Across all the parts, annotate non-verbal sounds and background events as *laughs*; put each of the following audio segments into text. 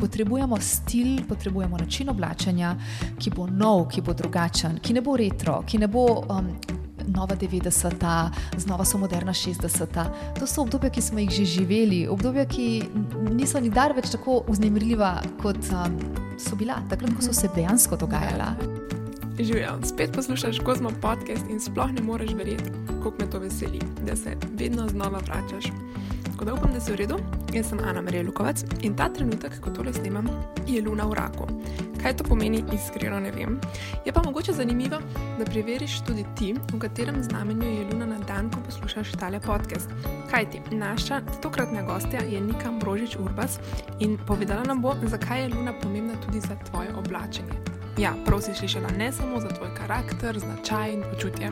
potrebujemo stil, potrebujemo način oblačenja, ki bo nov, ki bo drugačen, ki ne bo retro, ki ne bo. Um, Nova 90-ta, znova so moderna 60-ta. To so obdobja, ki smo jih že živeli, obdobja, ki niso nikdar več tako vznemirljiva, kot um, so bila, takrat, ko so se dejansko dogajala. Živijo, spet poslušaš Kozmo podcast in sploh ne moreš verjeti, kako me to veseli, da se vedno znova vračaš. Tako da upam, da si v redu. Jaz sem Ana Marija Lukovac in ta trenutek, ko tole snemam, je luna v raku. Kaj to pomeni, iskreno ne vem. Je pa mogoče zanimivo, da preveriš tudi ti, v katerem znamenju je luna na dan, ko poslušaš tale podcast. Kaj ti, naša tokratna gostja je Nika Brožič Urbas in povedala nam bo, zakaj je luna pomembna tudi za tvoje oblačenje. Ja, prav si slišala ne samo za tvoj karakter, značaj in počutje.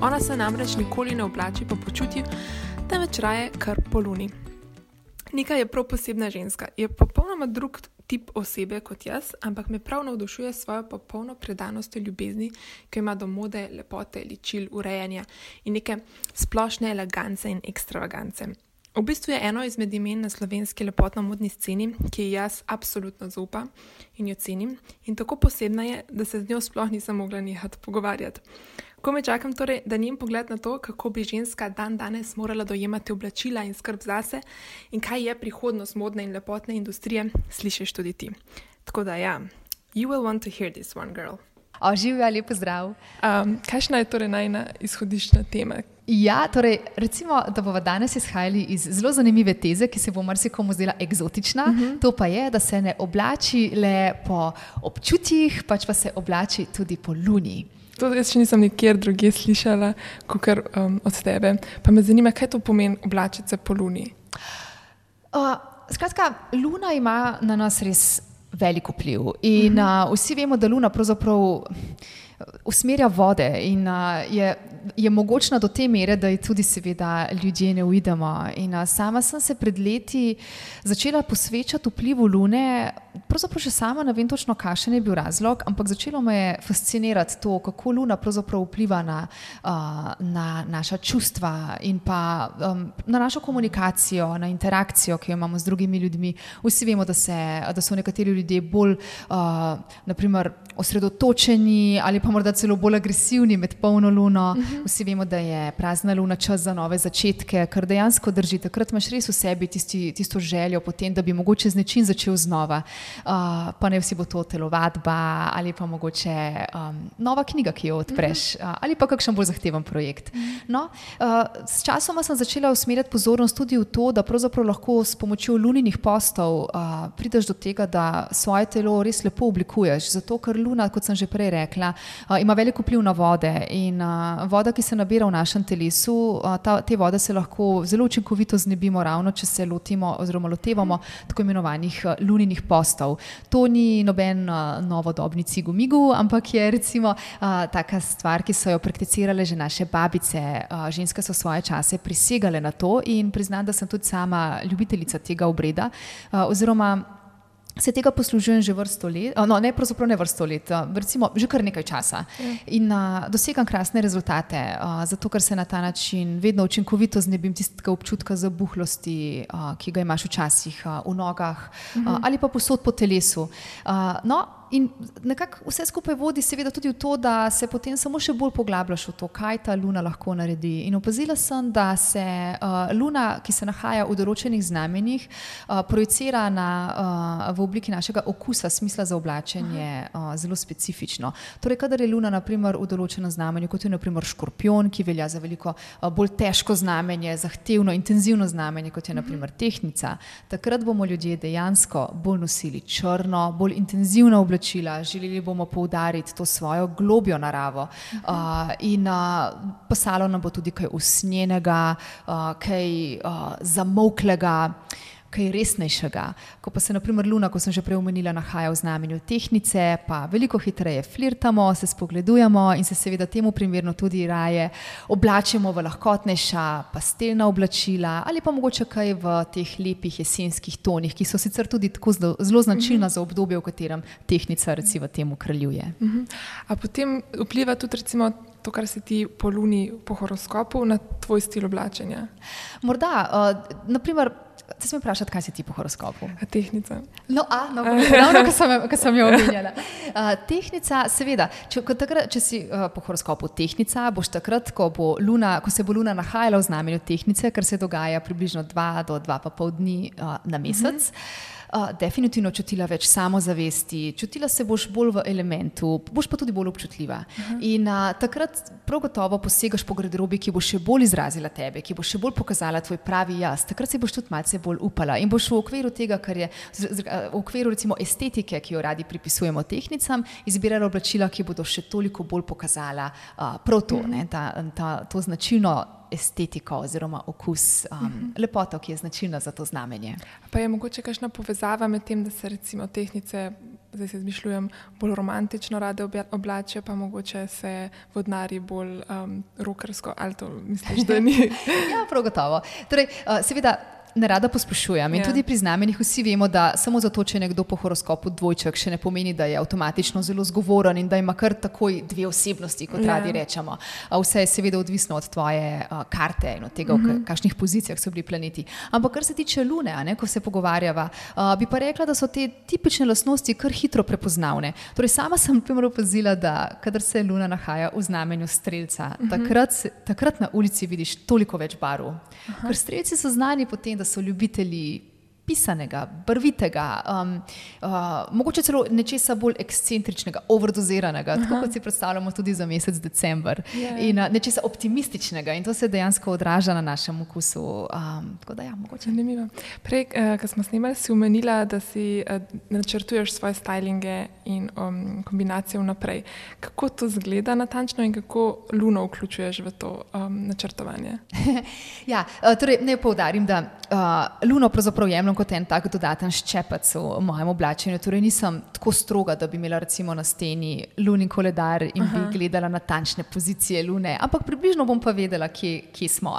Ona se namreč nikoli ne oblači po počutju, temveč raje kar po luni. Nika je prav posebna ženska, je popolnoma drug tip osebe kot jaz, ampak me prav navdušuje s svojo popolno predanostjo ljubezni, ki ima do mode, lepote, ličil, urejanja in neke splošne elegance in ekstravagance. V bistvu je eno izmed imen na slovenski lepotno-modni sceni, ki ji jaz absolutno zaupam in jo cenim, in tako posebna je, da se z njo sploh nisem mogla nehati pogovarjati. Ko me čakam, torej, da njem pogled na to, kako bi ženska dan danes morala dojemati oblačila in skrb zase, in kaj je prihodnost modne in lepotne industrije, slišiš tudi ti. Tako da, ja, you will want to hear this one, girl. Oživlja, lepo zdrav. Um, Kakšna je torej najna izhodiščna tema? Ja, torej, recimo, da bomo danes izhajali iz zelo zanimive teze, ki se bo marsikomu zdela eksotična. Uh -huh. To pa je, da se ne oblači le po občutjih, pač pa se oblači tudi po luni. To jaz še nisem nikjer drugje slišala, kot um, od tebe. Pa me zanima, kaj to pomeni oblačiti se po luni. Uh, skratka, luna ima na nas res velik vpliv. In uh -huh. uh, vsi vemo, da luna pravzaprav usmerja vode in uh, je, je mogočna do te mere, da ji tudi, seveda, ljudje ne uidemo. In uh, sama sem se pred leti začela posvečati vplivu Lune, pravzaprav še sama ne vem točno, kakšen je bil razlog, ampak začelo me je fascinirati to, kako Luna pravzaprav vpliva na, uh, na naša čustva in pa um, na našo komunikacijo, na interakcijo, ki jo imamo z drugimi ljudmi. Vsi vemo, da, se, da so nekateri ljudje bolj, uh, naprimer, osredotočeni ali pa morda celo bolj agresivni med polno luno. Uh mhm. -huh. Vsi vemo, da je prazna luna čas za nove začetke, kar dejansko drži. Takrat imaš res v sebi tisti, tisto željo potem, da bi mogoče z nečim začel znova. Uh, pa ne vsi bo to telovadba ali pa mogoče um, nova knjiga, ki jo odpreš, uh -huh. uh, ali pa kakšen bolj zahteven projekt. Uh -huh. no, uh, s časoma sem začela usmerjati pozornost tudi v to, da pravzaprav lahko s pomočjo luninih postov uh, prideš do tega, da svoje telo res lepo oblikuješ. Zato, ker luna, kot sem že prej rekla, ima veliko vpliv na vode. In uh, voda, ki se nabira v našem telesu, uh, ta, te vode se lahko zelo učinkovito znebimo, ravno če se lotimo oziroma lotevamo tako imenovanih uh, luninih postov. To ni noben uh, novodobni cigumigu, ampak je recimo uh, taka stvar, ki so jo prakticirale že naše babice. Uh, ženske so svoje čase prisegale na to in priznam, da sem tudi sama ljubiteljica tega obreda. Uh, Se tega poslužujem že vrsto let, no, ne pravzaprav ne vrsto let, recimo že kar nekaj časa. Ja. In uh, dosegam krasne rezultate, uh, zato ker se na ta način vedno učinkovito znebim tistega občutka zabuhlosti, uh, ki ga imaš včasih uh, v nogah uh -huh. uh, ali pa posod po telesu. Uh, no, In nekako vse skupaj vodi, seveda, tudi v to, da se potem samo še bolj poglabljaš v to, kaj ta luna lahko naredi. In opazila sem, da se uh, luna, ki se nahaja v določenih znamenjih, uh, projicira na, uh, v obliki našega okusa, smisla za oblačenje, uh, zelo specifično. Torej, kadar je luna naprimer, v določenem znamenju, kot je naprimer škorpion, ki velja za veliko uh, bolj težko znamenje, zahtevno, intenzivno znamenje, kot je naprimer tehnica, takrat bomo ljudje dejansko bolj nosili črno, bolj intenzivno oblačenje oblačila, želeli bomo poudariti to svojo globjo naravo. Uh, in uh, pasalo nam bo tudi kaj usnjenega, uh, kaj uh, zamoklega kaj resnejšega. Ko pa se, naprimer, Luna, kot sem že prej omenila, nahaja v znamenju tehnice, pa veliko hitreje flirtamo, se spogledujemo in se seveda temu primerno tudi raje oblačimo v lahkotnejša pastelna oblačila ali pa mogoče kaj v teh lepih jesenskih tonih, ki so sicer tudi tako zelo, zelo značilna za obdobje, v katerem tehnica recimo temu kraljuje. Mhm. A potem vpliva tudi recimo to, kar se ti po luni, po horoskopu, na tvoj stil oblačenja? Morda, uh, naprimer, Te smem vprašati, kaj si ti po horoskopu? Tehnica. No, a, no, *laughs* ravno, ko sem, ko sem jo *laughs* omenjala. Uh, tehnica, seveda, če, takrat, če si uh, po horoskopu tehnica, boš takrat, ko, bo luna, ko se bo luna nahajala v znamenju tehnice, kar se dogaja približno dva do dva pa pol dni uh, na mesec. Uh -huh uh, definitivno čutila več samozavesti, čutila se boš bolj v elementu, boš pa tudi bolj občutljiva. Uh -huh. In uh, takrat prav gotovo posegaš po garderobi, ki bo še bolj izrazila tebe, ki bo še bolj pokazala tvoj pravi jaz. Takrat si boš tudi malce bolj upala in boš v okviru tega, kar je v okviru recimo estetike, ki jo radi pripisujemo tehnicam, izbirala oblačila, ki bodo še toliko bolj pokazala uh, prav to, uh -huh. ne, ta, ta, to značilno estetiko oziroma okus, um, uh mhm. -huh. lepoto, ki je značilna za to znamenje. Pa je mogoče kakšna povezava med tem, da se recimo tehnice, zdaj se izmišljujem, bolj romantično rade oblačijo, pa mogoče se vodnari bolj um, rokersko, ali to misliš, da ni? *laughs* ja, prav gotovo. Torej, uh, seveda, ne rada pospešujem. In ja. tudi pri znamenjih vsi vemo, da samo zato, če je nekdo po horoskopu dvojček, še ne pomeni, da je avtomatično zelo zgovoren in da ima kar takoj dve osebnosti, kot ja. radi rečemo. Vse je seveda odvisno od tvoje uh, karte in od tega, mhm. v kakšnih pozicijah so bili planeti. Ampak kar se tiče Lune, ne, ko se pogovarjava, uh, bi pa rekla, da so te tipične lastnosti kar hitro prepoznavne. Torej, sama sem primer opazila, da kadar se Luna nahaja v znamenju strelca, mhm. takrat, takrat na ulici vidiš toliko več barv. Ker strelci so znani potem, da so ljubitelji pisanega, barvitega, um, uh, mogoče celo nečesa bolj ekscentričnega, overdoziranega, tako kot si predstavljamo tudi za mesec december, yeah. Ja. in uh, nečesa optimističnega, in to se dejansko odraža na našem okusu. Um, da, ja, Zanimivo. Prej, uh, ko smo snimali, si umenila, da si uh, načrtuješ svoje stylinge in um, kombinacije vnaprej. Kako to zgleda natančno in kako luno vključuješ v to um, načrtovanje? *laughs* ja, uh, torej, ne poudarim, da uh, luno pravzaprav jemljem jemljem kot en tak dodaten ščepec v mojem oblačenju. Torej, nisem tako stroga, da bi imela recimo na steni lunin koledar in Aha. bi gledala natančne pozicije lune, ampak približno bom pa vedela, kje, kje smo.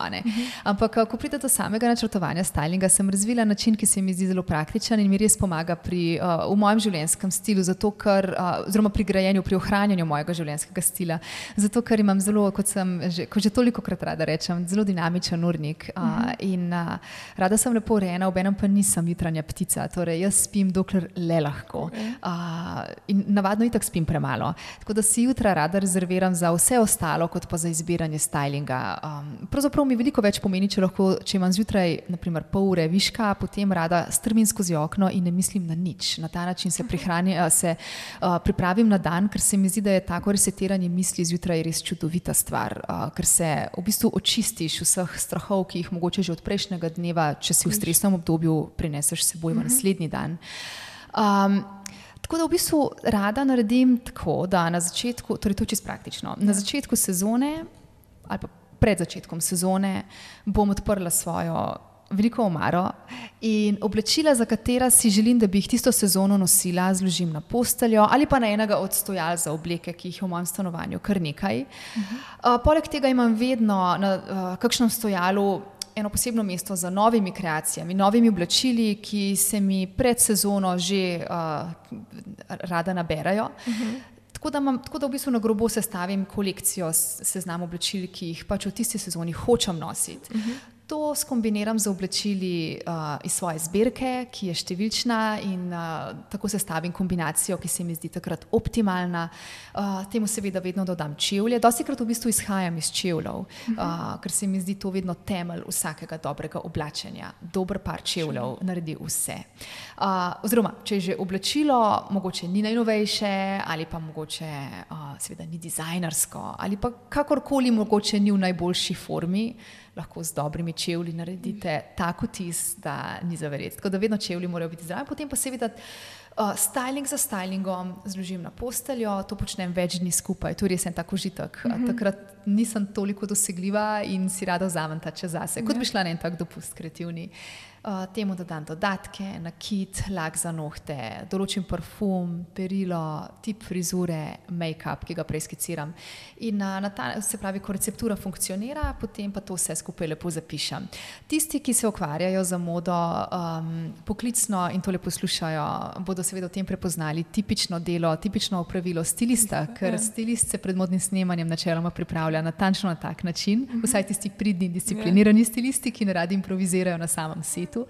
Ampak, ko pride do samega načrtovanja stylinga, sem razvila način, ki se mi zdi zelo praktičen in mi res pomaga pri, uh, v mojem življenjskem stilu, zato ker, uh, oziroma pri grajenju, pri ohranjanju mojega življenjskega stila. Zato, ker imam zelo, kot sem že, kot že toliko krat rada rečem, zelo dinamičen urnik uh, in uh, rada sem lepo urejena, ob enem pa nisem nisem jutranja ptica, torej jaz spim, dokler le lahko. Uh, in navadno itak spim premalo. Tako da si jutra rada rezerviram za vse ostalo, kot pa za izbiranje stylinga. Um, pravzaprav mi veliko več pomeni, če, lahko, če imam zjutraj, naprimer, pol ure viška, potem rada strmim skozi okno in ne mislim na nič. Na ta način se, prihrani, se uh, pripravim na dan, ker se mi zdi, da je tako resetiranje misli zjutraj res čudovita stvar, uh, ker se v bistvu očistiš vseh strahov, ki jih mogoče že od prejšnjega dneva, če si v stresnem obdobju prineseš seboj v mhm. naslednji dan. Um, tako da v bistvu rada naredim tako, da na začetku, torej to je čisto praktično, na ja. začetku sezone ali pa pred začetkom sezone bom odprla svojo veliko omaro in oblačila, za katera si želim, da bi jih tisto sezono nosila, zložim na posteljo ali pa na enega od stojal za obleke, ki jih v mojem stanovanju kar nekaj. Uh -huh. uh, poleg tega imam vedno na uh, kakšnem stojalu eno posebno mesto za novimi kreacijami, novimi oblačili, ki se mi pred sezono že uh, rada naberajo. Uh -huh. Tako da, imam, tako da v bistvu na grobo sestavim kolekcijo seznam oblačil, ki jih pač v tisti sezoni hočem nositi. Uh -huh. To skombiniram z oblačili uh, iz svoje zbirke, ki je številčna, in uh, tako sestavim kombinacijo, ki se mi zdi takrat optimalna. Uh, temu seveda vedno dodam čevlje. Dosti krat v bistvu izhajam iz čevljev, uh -huh. uh, ker se mi zdi to vedno temelj vsakega dobrega oblačenja. Dober par čevljev naredi vse. Uh, oziroma, če je že oblačilo, mogoče ni najnovejše, ali pa mogoče uh, seveda ni dizajnersko, ali pa kakorkoli mogoče ni v najboljši formi lahko z dobrimi čevlji naredite tako tis, da ni za verjeti. Tako da vedno čevlji morajo biti zraven, potem pa seveda. Uh, styling za stylingom zložim na posteljo, to počnem več dni skupaj, to je res en tako užitek. Uh -huh. Takrat nisem toliko dosegljiva in si rada vzamem ta čas zase, kot bi šla na en tak dopust kreativni. Uh, temu dodam dodatke, nakit, lak za nohte, določim parfum, perilo, tip frizure, make-up, ki ga preskiciram. In uh, ta, se pravi, ko receptura funkcionira, potem pa to vse skupaj lepo zapišem. Tisti, ki se ukvarjajo za modo um, poklicno in to lepo poslušajo, bodo seveda v tem prepoznali tipično delo, tipično opravilo stilista, ker stilist se pred modnim snemanjem načeloma pripravlja natančno na tak način, vsaj tisti pridni, disciplinirani stilisti, ki ne radi improvizirajo na samem setu svetu.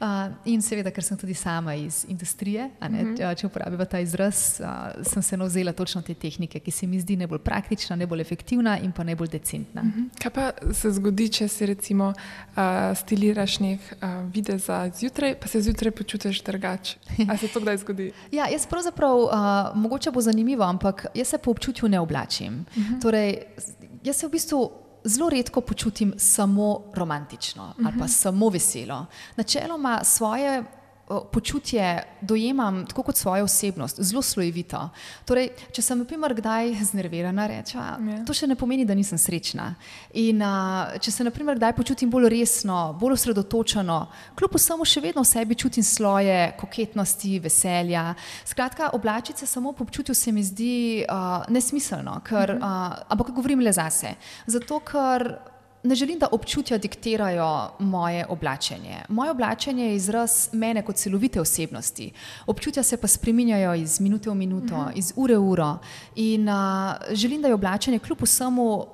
Uh, in seveda, ker sem tudi sama iz industrije, ne, uh -huh. če uporabim ta izraz, uh, sem se navzela točno te tehnike, ki se mi zdi najbolj praktična, najbolj efektivna in pa najbolj decentna. Uh -huh. Kaj pa se zgodi, če si recimo uh, stiliraš nek uh, video za zjutraj, pa se zjutraj počutiš drugače? Ali se to kdaj zgodi? *laughs* ja, jaz pravzaprav, uh, mogoče bo zanimivo, ampak jaz se po občutju ne oblačim. Uh -huh. torej, jaz se v bistvu zelo redko počutim samo romantično ali pa mhm. samo veselo. Načeloma svoje počutje dojemam tako kot svojo osebnost, zelo slojevito. Torej, če sem, na primer, kdaj znervirana, rečem, yeah. Ja. to še ne pomeni, da nisem srečna. In a, če se, na primer, kdaj počutim bolj resno, bolj osredotočeno, kljub vsemu še vedno v sebi čutim sloje koketnosti, veselja. Skratka, oblačice samo po občutju se mi zdi a, nesmiselno, ker, mhm. a, ampak govorim le zase. Zato, ker ne želim, da občutja diktirajo moje oblačenje. Moje oblačenje je izraz mene kot celovite osebnosti. Občutja se pa spreminjajo iz minute v minuto, uh mhm. -huh. iz ure v uro. In uh, želim, da je oblačenje kljub vsemu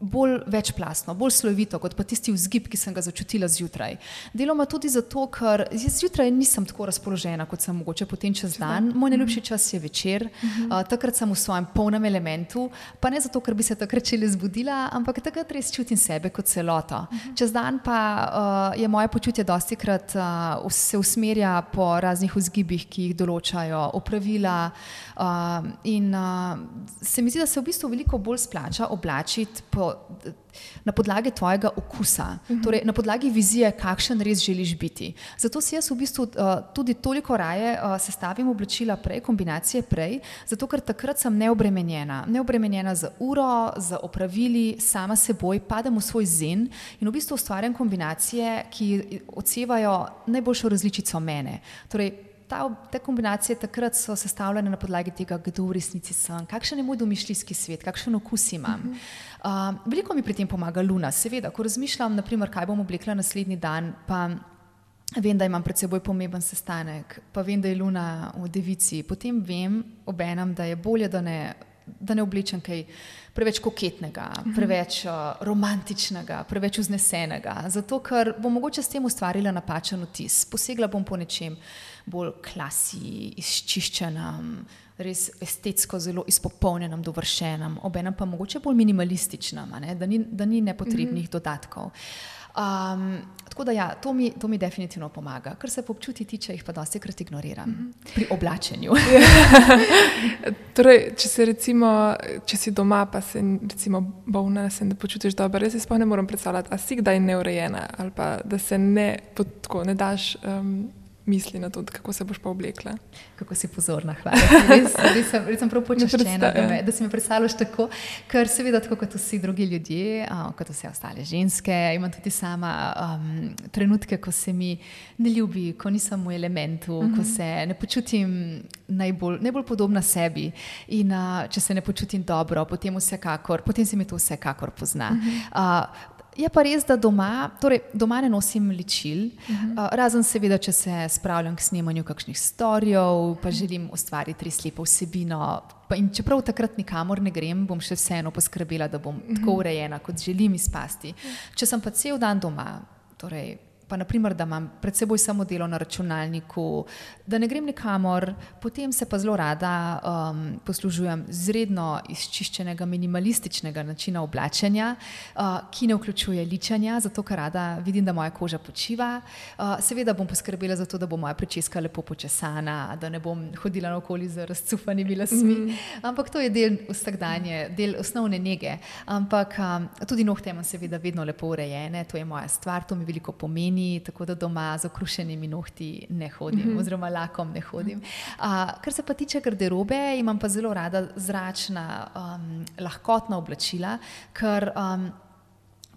bolj večplastno, bolj slovito kot pa tisti vzgib, ki sem ga začutila zjutraj. Deloma tudi zato, ker zjutraj nisem tako razpoložena, kot sem mogoče potem čez dan. Moj najljubši čas je večer, uh, takrat sem v svojem polnem elementu, pa ne zato, ker bi se takrat čele zbudila, ampak takrat res čutim sebe kot celoto. Čez dan pa uh, je moje počutje dosti krat uh, se usmerja po raznih vzgibih, ki jih določajo opravila uh, in uh, se mi zdi, da se v bistvu veliko bolj splača oblačiti po na podlagi tvojega okusa, uh -huh. torej na podlagi vizije, kakšen res želiš biti. Zato si jaz v bistvu uh, tudi toliko raje uh, sestavim oblačila prej, kombinacije prej, zato ker takrat sem neobremenjena. Neobremenjena z uro, z opravili, sama seboj, padem v svoj zen in v bistvu ustvarjam kombinacije, ki odsevajo najboljšo različico mene. Torej, ta, te kombinacije takrat so sestavljene na podlagi tega, kdo v resnici sem, kakšen je moj domišljijski svet, kakšen okus imam. Uh, veliko mi pri tem pomaga Luna, seveda, ko razmišljam, naprimer, kaj bom oblekla naslednji dan. Vem, da imam pred seboj pomemben sestanek, pa vem, da je Luna v devici. Potem vem, obenem, da je bolje, da ne, da ne oblečem kaj preveč koketnega, mhm. preveč uh, romantičnega, preveč vznesenega. Zato, ker bom mogoče s tem ustvarila napačen vtis. Posegla bom po nečem, bolj klasi, izčiščenem, res estetsko zelo izpopolnjenem, dovršenem, obenem pa mogoče bolj minimalističnem, da ni, da ni nepotrebnih mm -hmm. dodatkov. Um, tako da, ja, to, mi, to mi definitivno pomaga. Kar se občuti tiče, jih pa dosti krat ignoriram mm -hmm. pri oblačenju. *laughs* torej, če, se recimo, če si doma, pa se recimo bolna, se ne počutiš dobro, res se sploh ne morem predstavljati, a si kdaj neurejena ali pa da se ne, tako, ne daš. Um, misli na to, kako se boš pa oblekla. Kako si pozorna, hvala. Res, res, sem, res sem prav počaščena, da, me, da si me predstavljaš tako, ker seveda tako kot vsi drugi ljudje, um, kot vse ostale ženske, imam tudi sama um, trenutke, ko se mi ne ljubi, ko nisem v elementu, uh -huh. ko mhm. se ne počutim najbolj, najbolj podobna sebi in uh, če se ne počutim dobro, potem, vsekakor, potem se mi to vsekakor pozna. Uh -huh. uh, Je pa res, da doma, torej doma ne nosim ličil, uh -huh. uh, razen seveda, če se spravljam k snemanju kakšnih storijev, pa želim ustvariti res lepo vsebino. In čeprav takrat nikamor ne grem, bom še vseeno poskrbela, da bom uh -huh. tako urejena, kot želim izpasti. Če sem pa cel dan doma, torej pa naprimer, da imam pred seboj samo delo na računalniku, da ne grem nikamor, potem se pa zelo rada um, poslužujem zredno izčiščenega, minimalističnega načina oblačenja, uh, ki ne vključuje ličanja, zato ker rada vidim, da moja koža počiva. Uh, seveda bom poskrbela za to, da bo moja prečeska lepo počesana, da ne bom hodila naokoli z razcufanimi lasmi. Mm. Ampak to je del vsakdanje, del osnovne nege. Ampak um, tudi nohte imam seveda vedno lepo urejene, to je moja stvar, to mi veliko pomeni ni, tako da doma z okrušenimi nohti ne hodim, mm -hmm. oziroma lakom ne hodim. Uh, kar se pa tiče garderobe, imam pa zelo rada zračna, um, lahkotna oblačila, ker um,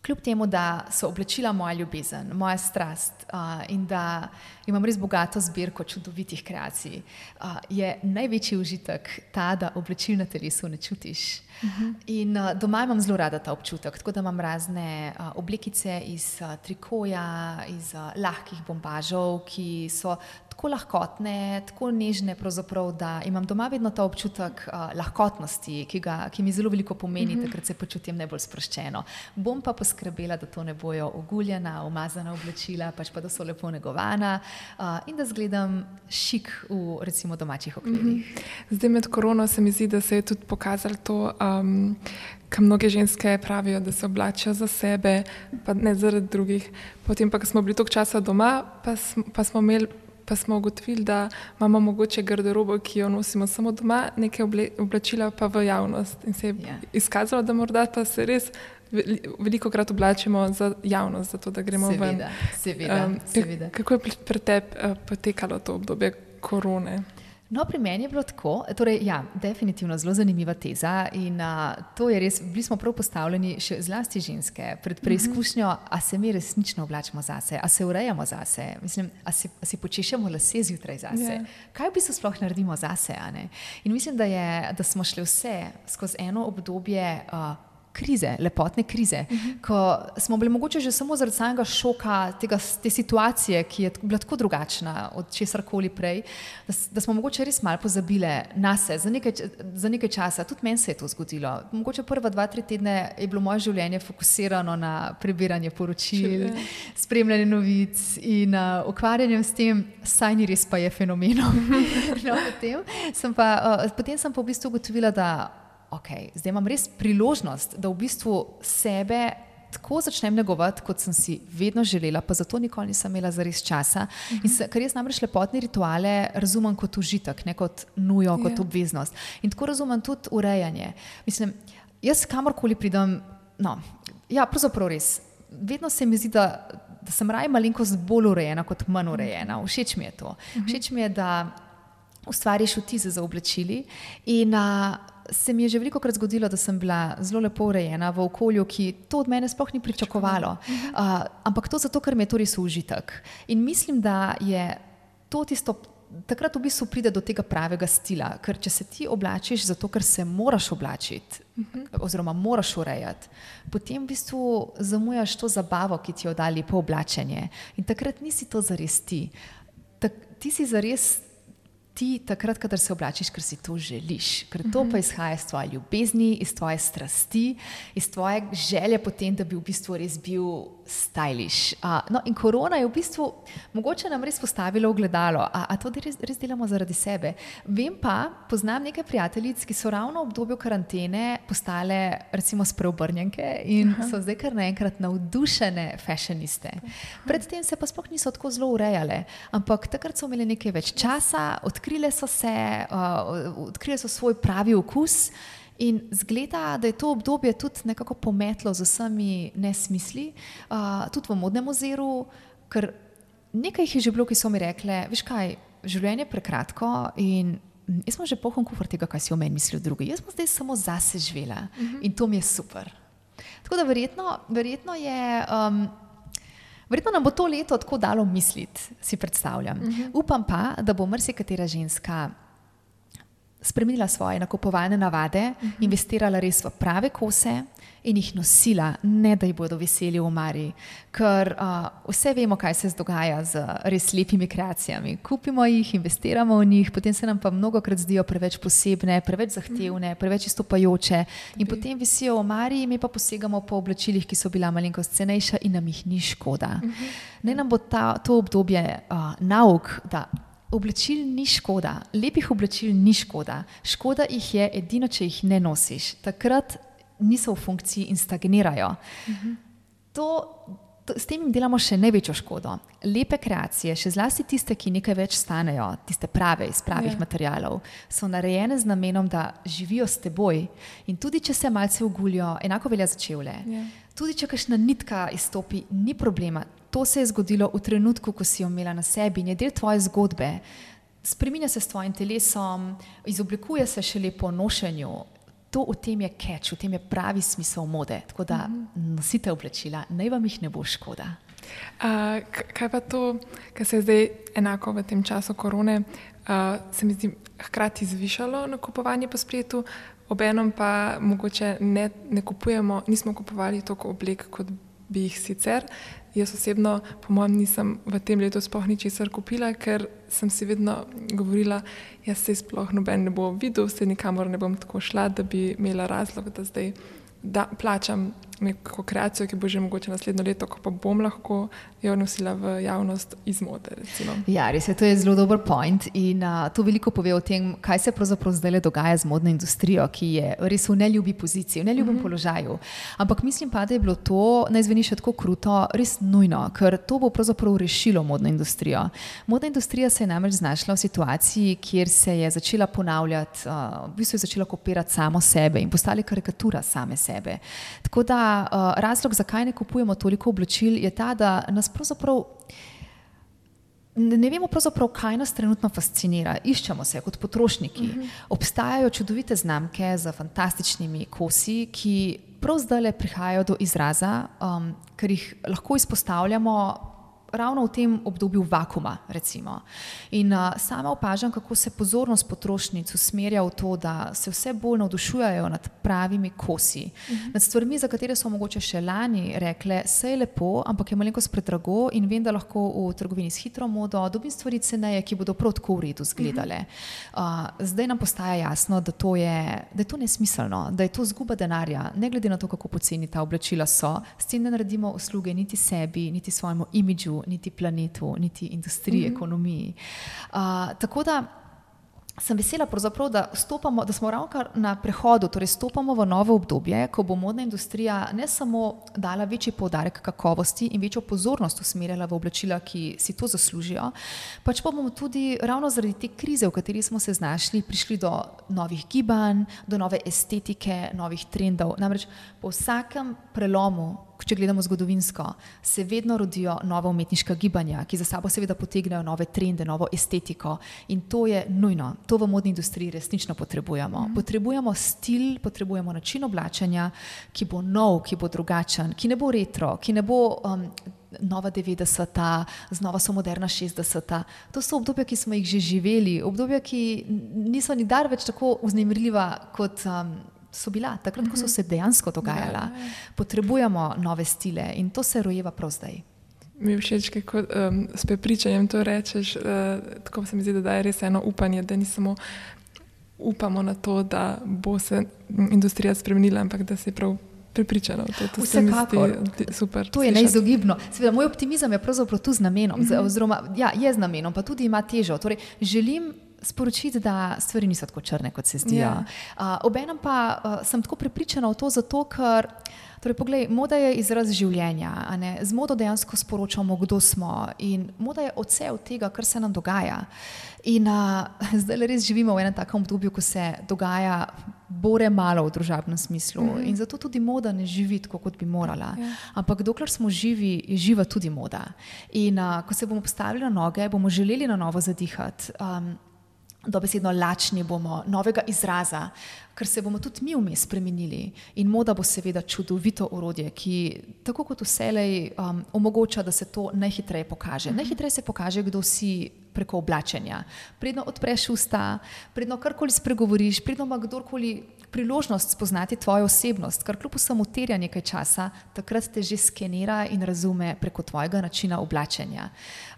kljub temu, da so oblačila moja ljubezen, moja strast uh, in da imam res bogato zbirko čudovitih kreacij, uh, je največji užitek ta, da oblačil na telesu ne čutiš. Uh -huh. In uh, doma imam zelo rada ta občutek, tako da imam razne uh, oblekice iz uh, trikoja, iz uh, lahkih bombažov, ki so tako lahkotne, tako nežne, da imam doma vedno ta občutek uh, lahkotnosti, ki, ga, ki mi zelo veliko pomeni, mm -hmm. takrat se počutim najbolj sproščeno. Bom pa poskrbela, da to ne bojo oguljena, umazana oblačila, pač pa da so lepo negovana uh, in da zgledam šik v recimo domačih okvirih. Mm -hmm. Zdaj med korono se mi zdi, da se je tudi pokazalo to. Um, Kaj mnoge ženske pravijo, da se oblačijo za sebe, pa ne zaradi drugih. Potem, pa, ko smo bili toliko časa doma, pa, sm, pa smo imeli pa smo ugotovili, da imamo mogoče garderobo, ki jo nosimo samo doma, nekaj oblačila pa v javnost. In se je yeah. Ja. izkazalo, da morda pa se res veliko krat oblačimo za javnost, zato da gremo seveda, ven. Seveda, um, seveda. Kako je pri tebi uh, potekalo to obdobje korone? No, pri meni je bilo tako, torej, ja, definitivno zelo zanimiva teza. In uh, to je res, bili smo prav postavljeni, še zlasti ženske, pred mhm. preizkušnjo, uh -huh. a se mi resnično oblačimo zase, a se urejamo zase, mislim, a si, a si počešemo lase zjutraj zase. Yeah. Ja. Kaj v bistvu sploh naredimo zase? In mislim, da, je, da smo šli vse skozi eno obdobje. Uh, krize, lepotne krize, uh -huh. ko smo bili mogoče že samo zaradi samega šoka tega, te situacije, ki je bila tako drugačna od česar koli prej, da, da smo mogoče res malo pozabili na sebe za, za nekaj časa. Tudi meni se je to zgodilo. Mogoče prva dva, tri tedne je bilo moje življenje fokusirano na prebiranje poročil, spremljanje novic in uh, ukvarjanje s tem, saj ni res pa je fenomenom. *laughs* no, potem, sem pa, uh, potem sem pa v bistvu ugotovila, da ok, zdaj imam res priložnost, da v bistvu sebe tako začnem negovati, kot sem si vedno želela, pa zato nikoli nisem imela za res časa. Uh -huh. se, ker jaz namreč lepotne rituale razumem kot užitek, ne kot nujo, yeah. kot ja. obveznost. In tako razumem tudi urejanje. Mislim, jaz kamorkoli pridem, no, ja, pravzaprav res. Vedno se mi zdi, da, da sem raje malenkost bolj urejena kot manj urejena. Všeč mi je to. Mhm. Všeč mi je, da ustvariš vtise za oblačili in uh, se mi je že veliko krat zgodilo, da sem bila zelo lepo urejena v okolju, ki to od mene sploh ni pričakovalo. Uh, ampak to zato, ker mi je to res užitek. In mislim, da je to tisto. Takrat v bistvu pride do tega pravega stila, ker če se ti oblačiš zato, ker se moraš oblačiti, uh -huh. oziroma moraš urejati, potem v bistvu zamujaš to zabavo, ki ti jo da lepo oblačenje. In takrat nisi to zares ti. Tak, ti si zares ti takrat, kadar se oblačiš, ker si to želiš, ker to pa izhaja iz tvoje ljubezni, iz tvoje strasti, iz tvoje želje potem, da bi v bistvu res bil stylish. Uh, no, in korona je v bistvu mogoče nam res postavila ogledalo, a, a to res, res delamo zaradi sebe. Vem pa, poznam nekaj prijateljic, ki so ravno v obdobju karantene postale recimo spreobrnjenke in Aha. so zdaj kar naenkrat navdušene fashioniste. Predtem se pa sploh niso tako zelo urejale, ampak takrat so imeli nekaj več časa, odkrile so se, uh, odkrile so svoj pravi okus. In zgleda, da je to obdobje tudi nekako pometlo z vsemi nesmisli, uh, tudi v modnem oziru, ker nekaj jih je že bilo, ki so mi rekli: Veš kaj, življenje je prekratko in jaz sem že pohom kufr tega, kaj si o meni mislijo drugi. Jaz sem zdaj samo zase živela uh mhm. -huh. in to mi je super. Tako da verjetno, verjetno je. Um, Verjetno nam bo to leto tako dalo misliti, si predstavljam. Uh mhm. -huh. Upam pa, da bo marsikatera ženska spremenila svoje nakupovalne navade, uh mhm. -huh. investirala res v prave kose in jih nosila, ne da jih bodo veseli v Mari. Ker uh, vse vemo, kaj se dogaja z res lepimi kreacijami. Kupimo jih, investiramo v njih, potem se nam pa mnogo krat zdijo preveč posebne, preveč zahtevne, mhm. preveč izstopajoče in potem visijo v Mari, mi pa posegamo po oblačilih, ki so bila malenkost cenejša in nam jih ni škoda. Uh mhm. -huh. Ne nam bo ta, to obdobje uh, nauk, da oblačil ni škoda, lepih oblačil ni škoda. Škoda jih je edino, če jih ne nosiš. Takrat niso v funkciji in stagnirajo. Mhm. To, to, s tem jim delamo še največjo škodo. Lepe kreacije, še zlasti tiste, ki nekaj več stanejo, tiste prave iz pravih yeah. Ja. materijalov, so narejene z namenom, da živijo s teboj. In tudi, če se malce ugulijo, enako velja za čevlje. Yeah. Ja. Tudi, če kakšna nitka izstopi, ni problema to se je zgodilo v trenutku, ko si jo imela na sebi in je del tvoje zgodbe. Spreminja se s tvojim telesom, izoblikuje se še lepo nošenju. To v tem je catch, v tem je pravi smisel mode. Tako da -hmm. nosite oblačila, naj vam jih ne bo škoda. Uh, kaj pa to, kar se je zdaj enako v tem času korone, uh, se mi zdi hkrati zvišalo nakupovanje po spletu, obenem pa mogoče ne, ne kupujemo, nismo kupovali toliko oblek, kot bi jih sicer. Jaz osebno, po mojem, nisem v tem letu sploh ničesar kupila, ker sem si vedno govorila, da se sploh noben ne bo videl, se nikamor ne bom tako šla, da bi imela razlog, da zdaj da plačam neko kreacijo, ki bo že mogoče naslednjo leto, ko pa bom lahko jo nosila v javnost iz mode. Recimo. Ja, res je, to je zelo dober point in uh, to veliko pove o tem, kaj se pravzaprav zdaj dogaja z modno industrijo, ki je res v neljubi poziciji, v neljubem mm -hmm. položaju. Ampak mislim pa, da je bilo to, naj zveni še tako kruto, res nujno, ker to bo pravzaprav rešilo modno industrijo. Modna industrija se je namreč znašla v situaciji, kjer se je začela ponavljati, uh, v bistvu je začela kopirati samo sebe in postale karikatura same sebe. Tako da uh, razlog, zakaj ne kupujemo toliko oblačil, je ta, da nas pravzaprav. Ne vemo, kaj nas trenutno fascinira. Iščemo se kot potrošniki. Uh mhm. -huh. Obstajajo čudovite znamke z fantastičnimi kosi, ki prav zdaj prihajajo do izraza, um, ker jih lahko izpostavljamo ravno v tem obdobju vakuma. Recimo. In uh, sama opažam, kako se pozornost potrošnic usmerja v to, da se vse bolj navdušujejo nad pravimi kosi, uh mhm. -huh. nad stvarmi, za katere so mogoče še lani rekle, vse je lepo, ampak je malenkost predrago in vem, da lahko v trgovini s hitro modo dobim stvari ceneje, ki bodo prav tako v redu izgledale. Uh -huh. uh, zdaj nam postaja jasno, da, to je, da je to nesmiselno, da je to zguba denarja, ne glede na to, kako poceni ta oblačila so, s tem, da naredimo usluge niti sebi, niti svojemu imidžu, niti planetu, niti industriji, mm -hmm. ekonomiji. Uh, tako da sem vesela, da, stopamo, da smo ravno na prehodu, torej stopamo v novo obdobje, ko bo modna industrija ne samo dala večji poudarek kakovosti in večjo pozornost usmerjala v oblačila, ki si to zaslužijo, pač pa bomo tudi ravno zaradi te krize, v kateri smo se znašli, prišli do novih gibanj, do nove estetike, novih trendov. Namreč po vsakem prelomu če gledamo zgodovinsko, se vedno rodijo nova umetniška gibanja, ki za sabo seveda potegnejo nove trende, novo estetiko in to je nujno. To v modni industriji resnično potrebujemo. Mm. Potrebujemo stil, potrebujemo način oblačenja, ki bo nov, ki bo drugačen, ki ne bo retro, ki ne bo. Um, Nova 90-ta, znova so moderna 60-ta. To so obdobja, ki smo jih že živeli, obdobja, ki niso nikdar več tako vznemirljiva kot um, so bila, takrat, ko so se dejansko dogajala. Ja, ja. Potrebujemo nove stile in to se rojeva prav zdaj. Mi je všeč, kako um, s prepričanjem to rečeš. Uh, tako se mi zdi, da je res eno upanje, da ni samo upamo na to, da bo se industrija spremenila, ampak da se prav. Pripričano, to, to Vsekakor. Super, to je neizogibno. Seveda, moj optimizem je pravzaprav tu z namenom, mhm. -huh. oziroma ja, je z namenom, pa tudi ima težo. Torej, želim sporočiti, da stvari niso tako črne, kot se zdijo. Yeah. Ja. Uh, Obenem pa uh, sem tako prepričana v to, zato ker. Torej, poglej, moda je izraz življenja. Z modo dejansko sporočamo, kdo smo. In moda je odsev tega, kar se nam dogaja. In uh, *laughs* zdaj res živimo v enem takem obdobju, ko se dogaja bore malo v družabnem smislu. Mm -hmm. In zato tudi moda ne živi tako, kot bi morala. Yeah. Ja. Ampak dokler smo živi, je živa tudi moda. In uh, ko se bomo postavili na noge, bomo želeli na novo zadihati. Um, dobesedno lačni bomo novega izraza, ker se bomo tudi mi vmes spremenili. In moda bo seveda čudovito orodje, ki tako kot vselej um, omogoča, da se to najhitreje pokaže. Mhm. Najhitreje se pokaže, kdo si preko oblačenja. Predno odpreš usta, predno karkoli spregovoriš, predno ima kdorkoli priložnost spoznati tvojo osebnost, kar kljub vsemu terja nekaj časa, takrat te že skenira in razume preko tvojega načina oblačenja.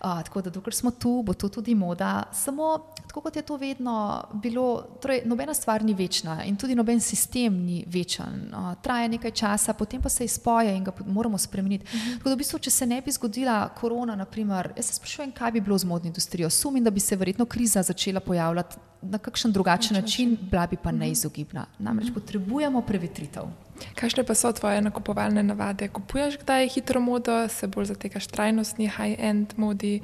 Uh, tako da, dokler smo tu, bo to tudi moda. Samo tako kot je to vedno bilo, torej nobena stvar ni večna in tudi noben sistem ni večen. Uh, traja nekaj časa, potem pa se izpoje in ga moramo spremeniti. Uh mhm. -huh. Tako da, v bistvu, če se ne bi zgodila korona, naprimer, jaz se sprašujem, kaj bi bilo z modno industrijo. Sumim, da bi se verjetno kriza začela pojavljati na kakšen drugačen način, bila bi pa mhm. neizogibna. Namreč mhm. potrebujemo prevetritev. Kakšne pa so tvoje nakupovalne navade? Kupuješ kdaj hitro modo, se bolj zatekaš trajnostni, high-end modi?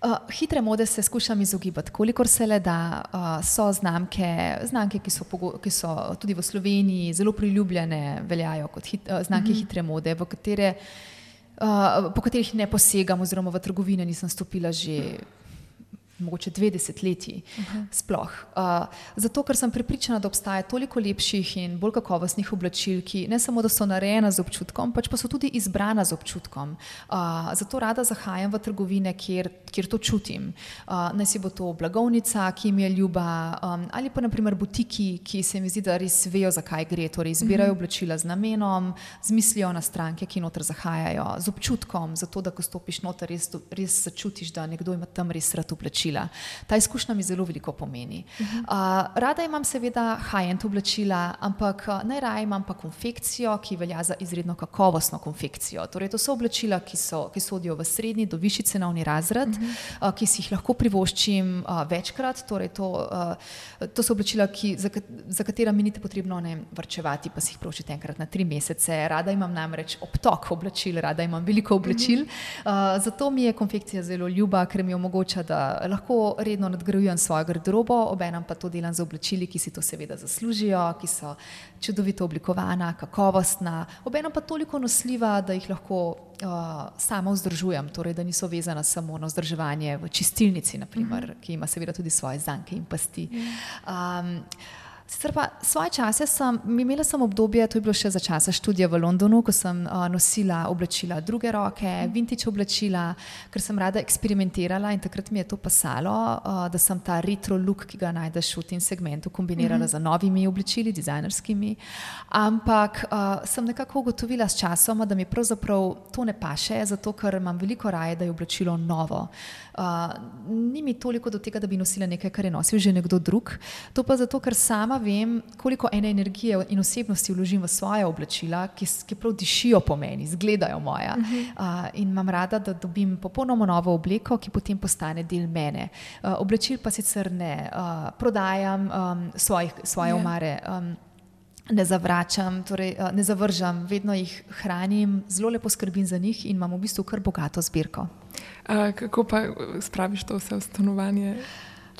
Uh, hitre mode se skušam izogibati, kolikor se le da. Uh, so znamke, znamke ki, so ki so tudi v Sloveniji zelo priljubljene, veljajo kot hit, uh, znamke mhm. -huh. hitre mode, katere, uh, po katerih ne posegam, oziroma v trgovine nisem stopila že mogoče dve desetletji. Uh -huh. Sploh. Uh, zato, ker sem prepričana, da obstaja toliko lepših in bolj kakovostnih oblačil, ki ne samo, da so narejena z občutkom, pač pa so tudi izbrana z občutkom. Uh, zato rada zahajam v trgovine, kjer, kjer to čutim. Uh, naj si bo to blagovnica, ki mi je ljuba, um, ali pa naprimer butiki, ki se mi zdi, da res vejo, zakaj gre. Torej, izbirajo uh -huh. oblačila z namenom, z mislijo na stranke, ki noter zahajajo, z občutkom, zato da ko stopiš noter, res, res začutiš, da nekdo ima tam res rad oblačila oblačila. Ta izkušnja mi zelo veliko pomeni. Uh, rada imam seveda high-end oblačila, ampak najraje imam pa konfekcijo, ki velja za izredno kakovostno konfekcijo. Torej, to so oblačila, ki, so, ki sodijo v srednji do višji cenovni razred, uh -huh. uh, ki si jih lahko privoščim uh, večkrat. Torej, to, uh, to so oblačila, ki, za, za katera mi ni potrebno ne vrčevati, pa si jih pročite enkrat na tri mesece. Rada imam namreč obtok oblačil, rada imam veliko oblačil. Uh -huh. uh, zato mi je konfekcija zelo ljuba, ker mi omogoča, da lahko lahko redno nadgrajujem svojo garderobo, obenem pa to delam z oblačili, ki si to seveda zaslužijo, ki so čudovito oblikovana, kakovostna, obenem pa toliko nosljiva, da jih lahko uh, sama vzdržujem, torej da niso vezana samo na vzdrževanje v čistilnici, naprimer, uh mhm. -huh. ki ima seveda tudi svoje zanke in pasti. Um, Sicer pa svoje čase sem imela sem obdobje, to je bilo še za časa študija v Londonu, ko sem uh, nosila oblačila druge roke, vintage oblačila, ker sem rada eksperimentirala in takrat mi je to pasalo, uh, da sem ta retro look, ki ga najdeš v tem segmentu, kombinirala mm -hmm. z novimi oblačili, dizajnerskimi. Ampak uh, sem nekako ugotovila s časom, da mi pravzaprav to ne paše, zato ker imam veliko raje, da je oblačilo novo. Uh, ni mi toliko do tega, da bi nosila nekaj, kar je nosil že nekdo drug. To pa zato, ker sama vem, koliko ene energije in osebnosti vložim v svoje oblačila, ki, ki prav dišijo po meni, izgledajo moja. Uh -huh. uh, in imam rada, da dobim popolnoma novo obleko, ki potem postane del mene. Uh, oblačil pa sicer ne uh, prodajam, um, svojih, svoje yeah. omare. Um, Ne zavračam, torej, ne zavržam, vedno jih hranim, zelo lepo skrbim za njih in imamo v bistvu kar bogato zbirko. A, kako pa spraviš to vse v stanovanje?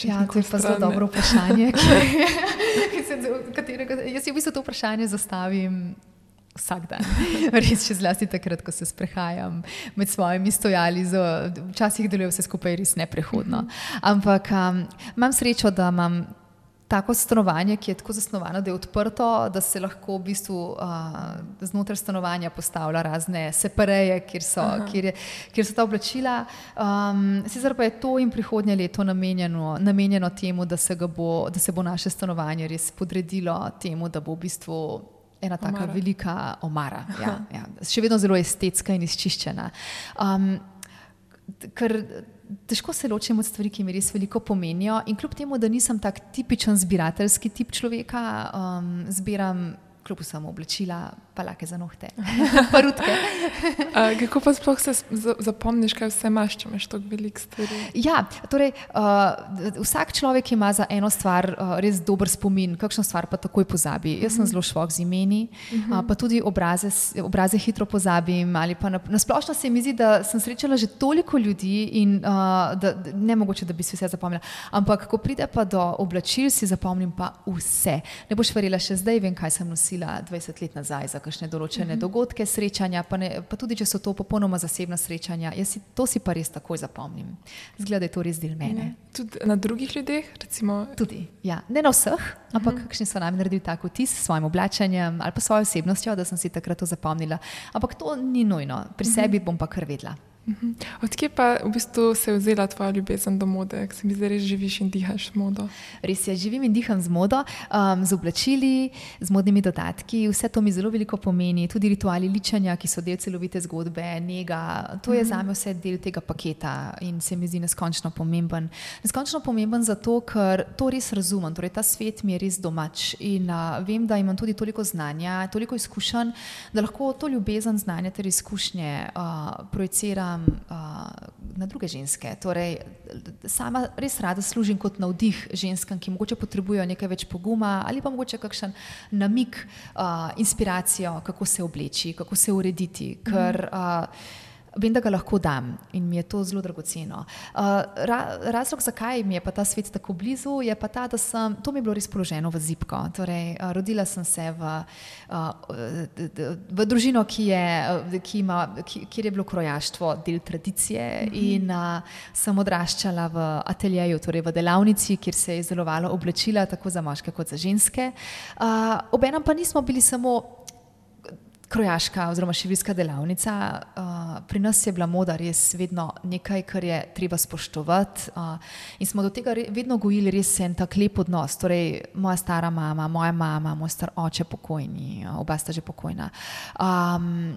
Ja, to je pa zelo dobro vprašanje. *laughs* katerega, jaz si v bistvu to vprašanje zastavim vsak dan. *laughs* Res, še zlasti takrat, ko se sprehajam med svojimi stojali, včasih deluje vse skupaj res neprehodno. Mhm. Ampak um, imam srečo, da imam tako stanovanje, ki je tako zasnovano, da je odprto, da se lahko v bistvu uh, znotraj stanovanja postavlja razne separeje, kjer so, kjer je, kjer so ta oblačila. Um, sicer pa je to in prihodnje leto namenjeno, namenjeno temu, da se, bo, da se bo naše stanovanje res podredilo temu, da bo v bistvu. Ena tako velika omara, *laughs* ja, ja. še vedno zelo estetska in izčiščena. Um, ker težko se ločim od stvari, ki mi res veliko pomenijo. In kljub temu, da nisem tak tipičen zbirateljski tip človeka, um, zbiram kljub vsemu oblačila, palake za nohte, *laughs* pa rutke. *laughs* kako pa sploh se zapomniš, kaj vse imaš, če imaš tako velik stvari? Ja, torej, uh, vsak človek ima za eno stvar uh, res dober spomin, kakšno stvar pa takoj pozabi. Jaz sem mhm. zelo švok z imeni, uh -huh. uh, pa tudi obraze, obraze hitro pozabim. Na, na splošno se mi zdi, da sem srečala že toliko ljudi in uh, da, ne mogoče, da bi si vse zapomnila. Ampak, ko pride pa do oblačil, si zapomnim pa vse. Ne boš verjela, še zdaj vem, kaj sem nosila 20 let nazaj kakšne določene uh -huh. dogodke, srečanja, pa, ne, pa tudi če so to popolnoma zasebna srečanja. Si, to si pa res takoj zapomnim. Zgleda, da je to res del mene. Ne. Tudi na drugih ljudeh? Recimo... Tudi, ja. Ne na vseh, ampak uh -huh. kakšni so nam naredili tako vtis s svojim oblačenjem ali pa svojo osebnostjo, da sem si takrat to zapomnila. Ampak to ni nujno, pri uh -huh. sebi bom pa kar vedela. Mhm. Odkje pa v bistvu se je vzela tvoja ljubezen do mode, ker se mi zdaj res živiš in dihaš z modo? Res je, živim in diham z modo, um, z oblačili, z modnimi dodatki. Vse to mi zelo veliko pomeni, tudi rituali ličanja, ki so del celovite zgodbe, njega. To je mm -hmm. za me vse del tega paketa in se mi zdi neskončno pomemben. Neskončno pomemben zato, ker to res razumem. Torej, ta svet mi je res domač in uh, vem, da imam tudi toliko znanja, toliko izkušenj, da lahko to ljubezen, znanje ter izkušnje uh, projiciram um, uh, na druge ženske. Torej, sama res rada služim kot navdih ženskam, ki mogoče potrebujejo nekaj več poguma ali pa mogoče kakšen namik, uh, inspiracijo, kako se obleči, kako se urediti. Ker, uh, Vem, da ga lahko dam in mi je to zelo dragoceno. Uh, ra, razlog, zakaj mi je pa ta svet tako blizu, je pa ta, da sem, to mi je bilo res položeno v zipko. Torej, uh, rodila sem se v, uh, v družino, ki je, ki ima, ki, kjer je bilo krojaštvo del tradicije -hmm. in uh, sem odraščala v ateljeju, torej v delavnici, kjer se je izdelovalo oblačila tako za moške kot za ženske. Uh, Obenem pa nismo bili samo krojaška oziroma šivilska delavnica. Uh, pri nas je bila moda res vedno nekaj, kar je treba spoštovati uh, in smo do tega vedno gojili res en tak lep odnos. Torej, moja stara mama, moja mama, moj star oče pokojni, oba sta že pokojna. Um,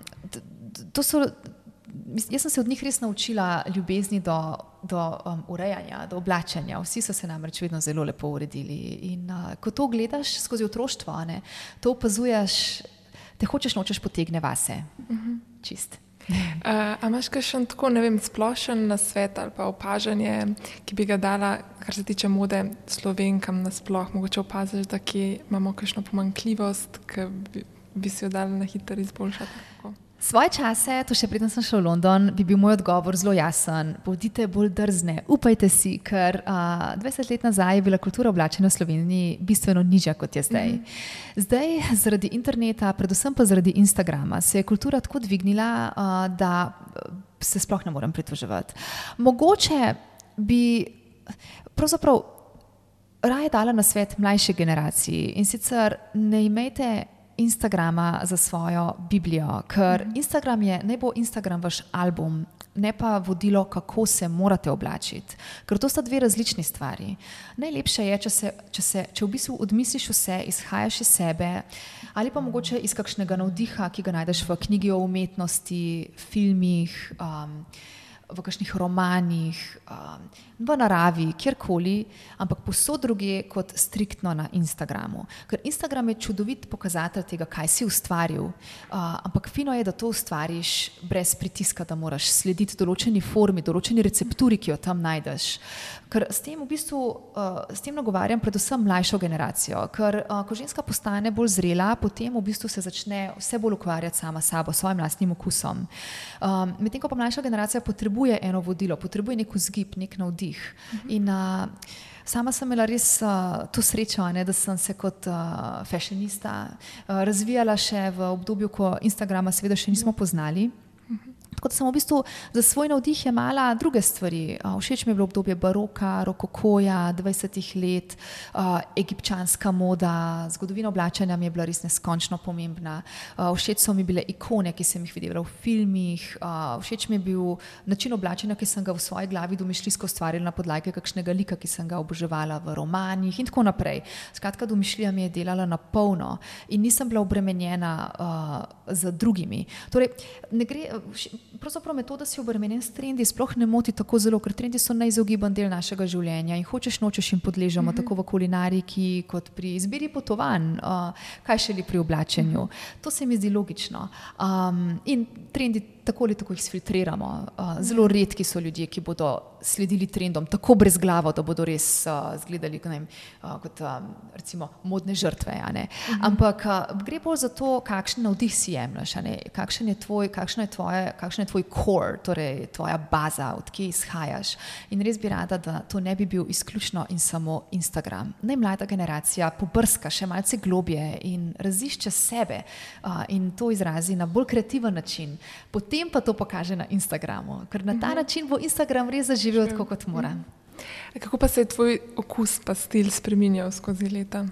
to so, jaz sem se od njih res naučila ljubezni do, do um, urejanja, do oblačenja. Vsi so se namreč vedno zelo lepo uredili. In uh, ko to gledaš skozi otroštvo, ne, to opazuješ te hočeš nočeš potegne vase. Uh -huh. Čist. Uh, a imaš še tako, ne vem, splošen na svet ali pa opažanje, ki bi ga dala, kar se tiče mode slovenkam nasploh? Mogoče opaziš, da imamo kakšno pomankljivost, ki bi, bi si jo dala na hitro izboljšati? Tako? Svoje čase, to še preden sem šel v London, bi bil moj odgovor zelo jasen. Bodite bolj drzne, upajte si, ker uh, 20 let nazaj je bila kultura oblačena v Sloveniji bistveno nižja kot je zdaj. Mm -hmm. Zdaj, zaradi interneta, predvsem pa zaradi Instagrama, se je kultura tako dvignila, uh, da se sploh ne morem pritoževati. Mogoče bi pravzaprav raje dala na svet mlajši generaciji in sicer ne imejte Instagrama za svojo Biblijo, ker mhm. Instagram je, ne bo Instagram vaš album, ne pa vodilo, kako se morate oblačiti, ker to sta dve različni stvari. Najlepše je, če, se, če, se, če v bistvu odmisliš vse, izhajaš iz sebe ali pa mogoče iz kakšnega navdiha, ki ga najdeš v knjigi o umetnosti, filmih. Um, v kakšnih romanih, um, v naravi, kjerkoli, ampak posod druge kot striktno na Instagramu. Ker Instagram je čudovit pokazatelj tega, kaj si ustvaril, uh, ampak fino je, da to ustvariš brez pritiska, da moraš slediti določeni formi, določeni recepturi, ki jo tam najdeš. Ker s tem v bistvu uh, s tem nagovarjam predvsem mlajšo generacijo, ker uh, ko ženska postane bolj zrela, potem v bistvu se začne vse bolj ukvarjati sama s sabo, svojim lastnim okusom. Um, Medtem ko pa mlajša generacija potrebuje eno vodilo, potrebuje nek vzgib, nek navdih. -huh. In uh, sama sem imela res uh, to srečo, ne, da sem se kot uh, fashionista uh, razvijala še v obdobju, ko Instagrama seveda še nismo poznali. Tako da sem v bistvu za svoj navdih imela druge stvari. Všeč mi je bilo obdobje baroka, rokokoja, 20 let, egipčanska moda, zgodovina oblačanja mi je bila res neskončno pomembna. Všeč so mi bile ikone, ki sem jih videla v filmih, všeč mi je bil način oblačanja, ki sem ga v svoji glavi domišljijsko ustvarila na podlagi kakšnega lika, ki sem ga oboževala v romanih in tako naprej. Skratka, domišljija mi je delala na polno in nisem bila obremenjena uh, z drugimi. Torej, pravzaprav metoda si obremenjen s trendi sploh ne moti tako zelo, ker trendi so neizogiban del našega življenja in hočeš nočeš jim podležemo, mm -hmm. tako v kulinariki kot pri izbiri potovanj, uh, kaj šele pri oblačenju. Mm -hmm. To se mi zdi logično. Um, in trendi tako ali tako jih filtriramo. Uh, zelo redki so ljudje, ki bodo sledili trendom tako brez glave, da bodo res uh, izgledali vem, uh, kot um, recimo, modne žrtve. -huh. Ampak gre bolj za to, kakšen navdih si jemliš, kakšen je tvoj, kakšen je tvoje, kakšen je tvoj core, torej tvoja baza, odkje izhajaš. In res bi rada, da to ne bi bil izključno in samo Instagram. Naj mlada generacija pobrska še malce globje in razišče sebe in to izrazi na bolj kreativen način. Pot potem pa to pokaže na Instagramu, ker na ta mhm. način bo Instagram res zaživel tako, kot mora. Mhm. Kako pa se je tvoj okus pa stil spremenjal skozi leta?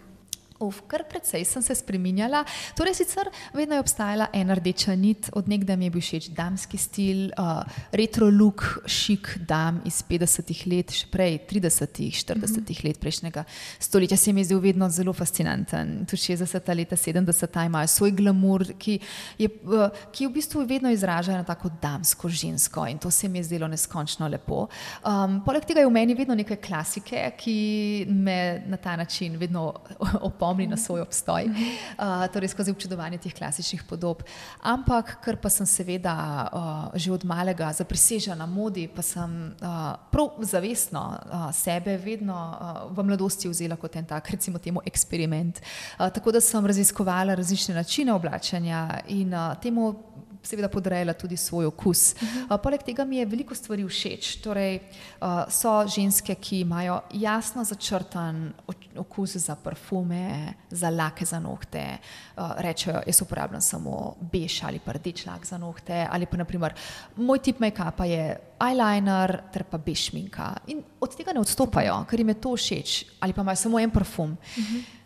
Uf, kar precej sem se spremenjala. Torej, sicer vedno je obstajala ena rdeča nit, odnegdaj mi je bil všeč damski stil, uh, retro look, šik dam iz 50-ih let, še prej 30-ih, 40-ih mm -hmm. let prejšnjega stoletja. Se mi je zdel vedno zelo fascinanten. Tudi 60-ta leta, 70-ta imajo svoj glamour, ki, je, uh, ki v bistvu vedno izraža na tako damsko, žensko in to se mi je zdelo neskončno lepo. Um, poleg tega je v meni vedno nekaj klasike, ki me na ta način vedno opomni spomni na svoj obstoj, uh, torej skozi občudovanje teh klasičnih podob. Ampak, ker pa sem seveda uh, že od malega zaprisežena modi, pa sem uh, prav zavestno uh, sebe vedno uh, v mladosti vzela kot en tak, recimo temu, eksperiment. Uh, tako da sem raziskovala različne načine oblačanja in uh, temu seveda podrejala tudi svoj okus. Uh, poleg tega mi je veliko stvari všeč. Torej, uh, so ženske, ki imajo jasno začrtan okus za parfume, za lake za nohte. Uh, rečejo, jaz uporabljam samo bež ali pa rdeč lak za nohte. Ali pa naprimer, moj tip make-upa je eyeliner ter pa bež šminka. In od tega ne odstopajo, ker jim je to všeč. Ali pa imajo samo en parfum. Uh -huh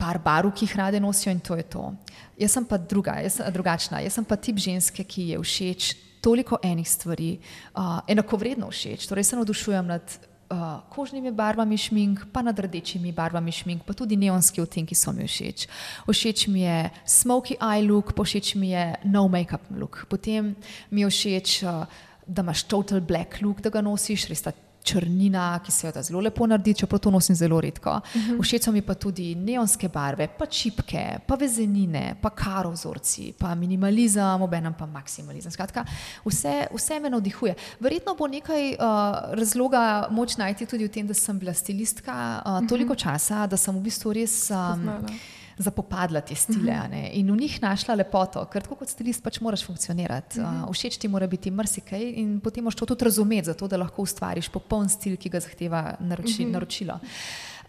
par barv, ki jih rade nosijo in to je to. Jaz sem pa druga, jaz sem drugačna. Jaz sem pa tip ženske, ki je všeč toliko enih stvari, uh, enakovredno všeč. Torej se navdušujem nad uh, kožnimi barvami šmink, pa nad rdečimi barvami šmink, pa tudi neonski odtenki so mi všeč. Všeč mi je smoky eye look, pa všeč mi je no make-up look. Potem mi je všeč, uh, da imaš total black look, da ga nosiš, res ta črnina, ki se jo da zelo lepo naredi, čeprav to nosim zelo redko. Uh -huh. Všeč so mi pa tudi neonske barve, pa čipke, pa vezenine, pa karo vzorci, pa minimalizem, obenem pa maksimalizem. Skratka, vse, vse me navdihuje. Verjetno bo nekaj uh, razloga moč najti tudi v tem, da sem bila stilistka uh, toliko uh -huh. časa, da sem v bistvu res. Um, zapopadla te stile uh -huh. in v njih našla lepoto, ker tako kot stilist pač moraš funkcionirati. Uh -huh. uh, všeč ti mora biti marsikaj in potem moraš to tudi razumeti, zato da lahko ustvariš popoln stil, ki ga zahteva naroči, uh -huh. naročilo.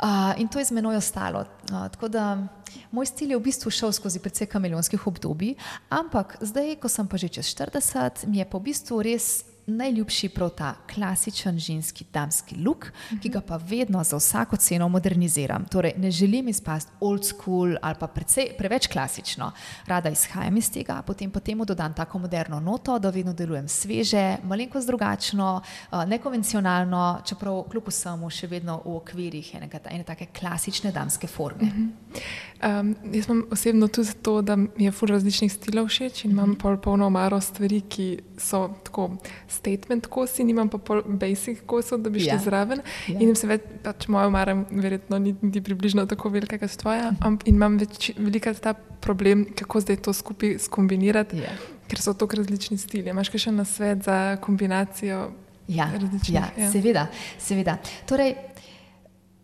Uh, in to je z menoj ostalo. Uh, tako da moj stil je v bistvu šel skozi precej kameleonskih obdobij, ampak zdaj, ko sem pa že čez 40, mi je pa v bistvu res najljubši prav ta klasičen ženski damski look, ki ga pa vedno za vsako ceno moderniziram. Torej, ne želim izpasti old school ali pa precej, preveč klasično. Rada izhajam iz tega, potem pa temu dodam tako moderno noto, da vedno delujem sveže, malenkost drugačno, nekonvencionalno, čeprav kljub vsemu še vedno v okvirih enega, ene take klasične damske forme. Uh -huh. Um, jaz imam osebno tudi to, da mi je fur različnih stilov všeč in imam mm -hmm. polno omaro stvari, ki so tako statement kosi, nimam pa pol basic kosov, da bi šli ja. zraven. Ja. In se več, pač moja omara verjetno ni, ni približno tako velika kot tvoja. Mm -hmm. In imam več, velikrat ta problem, kako zdaj to skupaj skombinirati, ja. ker so tako različni stili. Imaš še na svet za kombinacijo? Ja, ja, ja. seveda. seveda. Torej,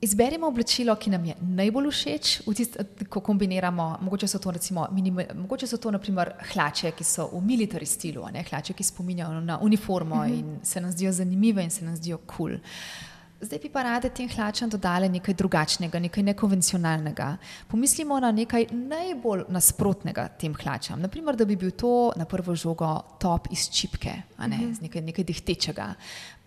Izberimo oblačilo, ki nam je najbolj všeč, tist, ko kombiniramo. Mogoče so to, recimo, minima, mogoče so to naprimer, hlače, ki so v military stilu, ne? hlače, ki spominjajo na uniformo uh mhm. -huh. in se nam zdijo zanimive in se nam zdijo kul. Cool. Zdaj bi pa rade tem hlačam dodali nekaj drugačnega, nekaj nekonvencionalnega. Pomislimo na nekaj najbolj nasprotnega tem hlačam. Naprimer, da bi bil to na prvo žogo top iz čipke, ne, uh mhm. -huh. nekaj, nekaj dihtečega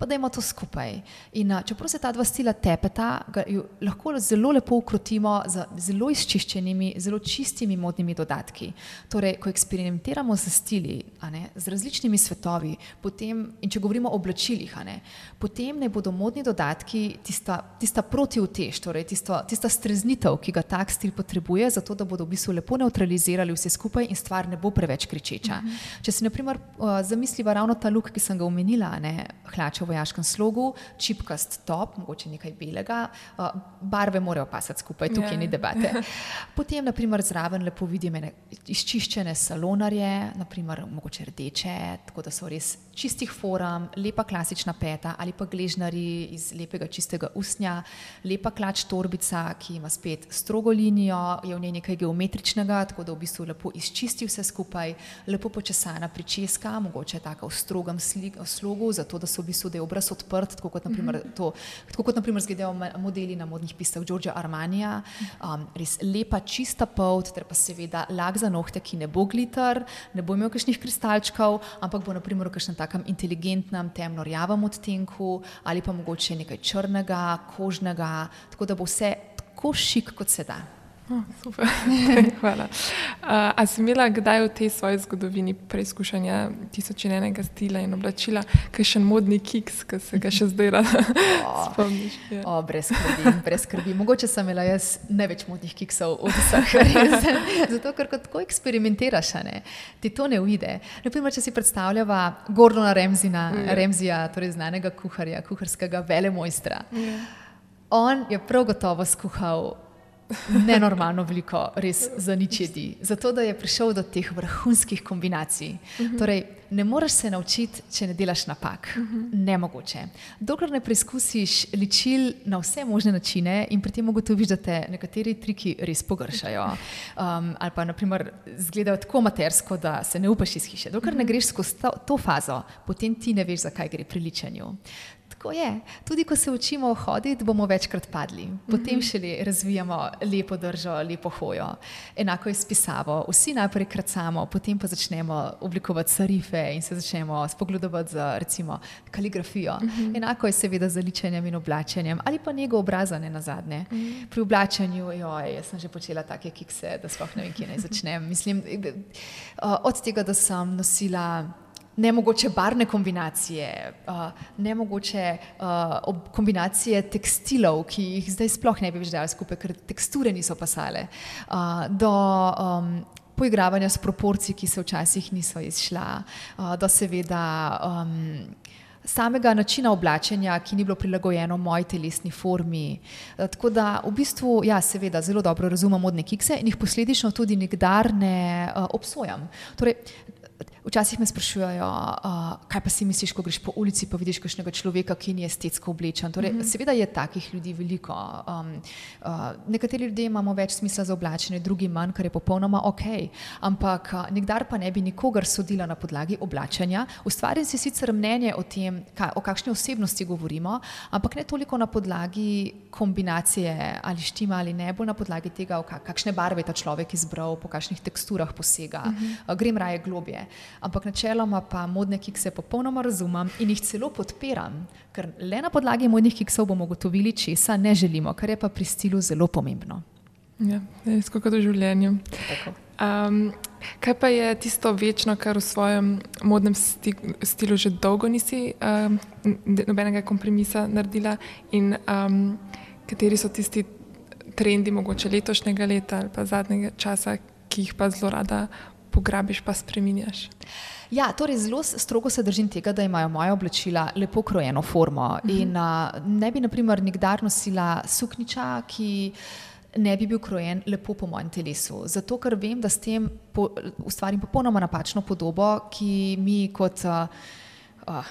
pa da imamo to skupaj. In čeprav se ta dva stila tepeta, ga lahko zelo lepo ukrotimo z zelo izčiščenimi, zelo čistimi modnimi dodatki. Torej, ko eksperimentiramo z stili, ne, z različnimi svetovi, potem, in če govorimo o oblačilih, ne, potem ne bodo modni dodatki tista, tista protivtež, torej tisto, tista streznitev, ki ga tak stil potrebuje, zato da bodo v bistvu lepo neutralizirali vse skupaj in stvar ne bo preveč kričeča. Mhm. Če si, na primer, zamisliva ravno ta luk, ki sem ga omenila, ne, hlačev vojaškem slogu, čipkast top, mogoče nekaj belega, uh, barve morajo pasati skupaj, tukaj yeah. ni ja. debate. *laughs* Potem, naprimer, zraven lepo vidim izčiščene salonarje, naprimer, mogoče rdeče, tako da so res čistih forum, lepa klasična peta ali pa gležnari iz lepega čistega usnja, lepa klač torbica, ki ima spet strogo linijo, je v njej nekaj geometričnega, tako da v bistvu lepo izčisti vse skupaj, lepo počesana pričeska, mogoče taka v strogem slogu, zato da so v bistvu je obraz odprt, tako kot naprimer, -hmm. to, tako kot naprimer zgledajo modeli na modnih pistah Georgea Armanija. Um, res lepa, čista pot, ter pa seveda lag za nohte, ki ne bo glitter, ne bo imel kakšnih kristalčkov, ampak bo naprimer v kakšnem takem inteligentnem, temno-rjavem odtenku ali pa mogoče nekaj črnega, kožnega, tako da bo vse tako šik, kot se da. Oh, super, *laughs* hvala. Uh, a si imela kdaj v tej svoji zgodovini preizkušanja tisočenega stila in oblačila, kaj še modni kiks, ki se ga še zdaj rada *laughs* spomniš? Ja. O, brez skrbi, brez skrbi. Mogoče sem imela jaz največ modnih kiksov od vseh. *laughs* Zato, ker kot tako eksperimentiraš, ne, ti to ne uide. Naprimer, če si predstavljava Gordona Remzina, ja. Remzija, torej znanega kuharja, kuharskega velemojstra. Ja. On je prav gotovo skuhal nenormalno veliko, res za nič jedi. Zato, da je prišel do teh vrhunskih kombinacij. Uh -huh. Torej, ne moreš se naučiti, če ne delaš napak. Uh -huh. Nemogoče. Dokler ne preizkusiš ličil na vse možne načine in pri tem ugotoviš, da te nekateri triki res pogršajo. Um, ali pa, naprimer, zgledajo tako matersko, da se ne upaš iz hiše. Dokler uh -huh. ne greš skozi to, to fazo, potem ti ne veš, zakaj gre pri ličenju. Tako je. Tudi ko se učimo hoditi, bomo večkrat padli, potem mhm. šele razvijamo lepo držo, lepo hojo. Enako je s pisavo. Vsi najprej kracamo, potem pa začnemo oblikovati sarife in se začnemo spogledovati z recimo kaligrafijo. Mhm. Enako je seveda z ličenjem in oblačenjem ali pa njegov obraza ne na zadnje. Mhm. Pri oblačenju, joj, jaz sem že počela take kikse, da sploh ne vem, kje naj začnem. Mislim, eh, od tega, da sem nosila nemogoče barne kombinacije, uh, nemogoče uh, kombinacije tekstilov, ki jih zdaj sploh ne bi več dali skupaj, ker teksture niso pasale, uh, do um, poigravanja s proporci, ki se včasih niso izšla, uh, do seveda. Um, Samega načina oblačenja, ki ni bilo prilagojeno moji telesni formi. Tako da, v bistvu, ja, seveda, zelo dobro razumem modne kikse in jih posledično tudi nikdar ne uh, obsojam. Torej, Včasih me sprašujejo, uh, kaj pa si misliš, ko greš po ulici in vidiš kakšnega človeka, ki ni estetsko oblečen. Torej, mm -hmm. Seveda je takih ljudi veliko. Um, uh, nekateri ljudje imamo več smisla za oblačenje, drugi manj, kar je popolnoma ok. Ampak uh, nikdar pa ne bi nikogar sodila na podlagi oblačenja. Ustvarjam si sicer mnenje o tem, kaj, o kakšni osebnosti govorimo, ampak ne toliko na podlagi kombinacije ali štima ali ne, bolj na podlagi tega, kakšne barve je ta človek izbral, po kakšnih teksturah posega. Mm -hmm. uh, grem raje globje ampak načeloma pa modne kikse popolnoma razumem in jih celo podpiram, ker le na podlagi modnih kiksov bomo ugotovili, česa ne želimo, kar je pa pri stilu zelo pomembno. Ja, skoro v življenju. Um, kaj pa je tisto večno, kar v svojem modnem sti, stilu že dolgo nisi um, nobenega kompromisa naredila, in um, kateri so tisti trendi, mogoče letošnjega leta ali pa zadnjega časa, ki jih pa zelo rada pograbiš, pa spremenjaš. Ja, torej zelo strogo se držim tega, da imajo moja oblačila lepo krojeno formo. Uh mhm. -huh. in, ne bi, naprimer, nikdar nosila sukniča, ki ne bi bil krojen lepo po mojem telesu. Zato, ker vem, da s tem po, ustvarim popolnoma napačno podobo, ki mi kot. Uh, uh,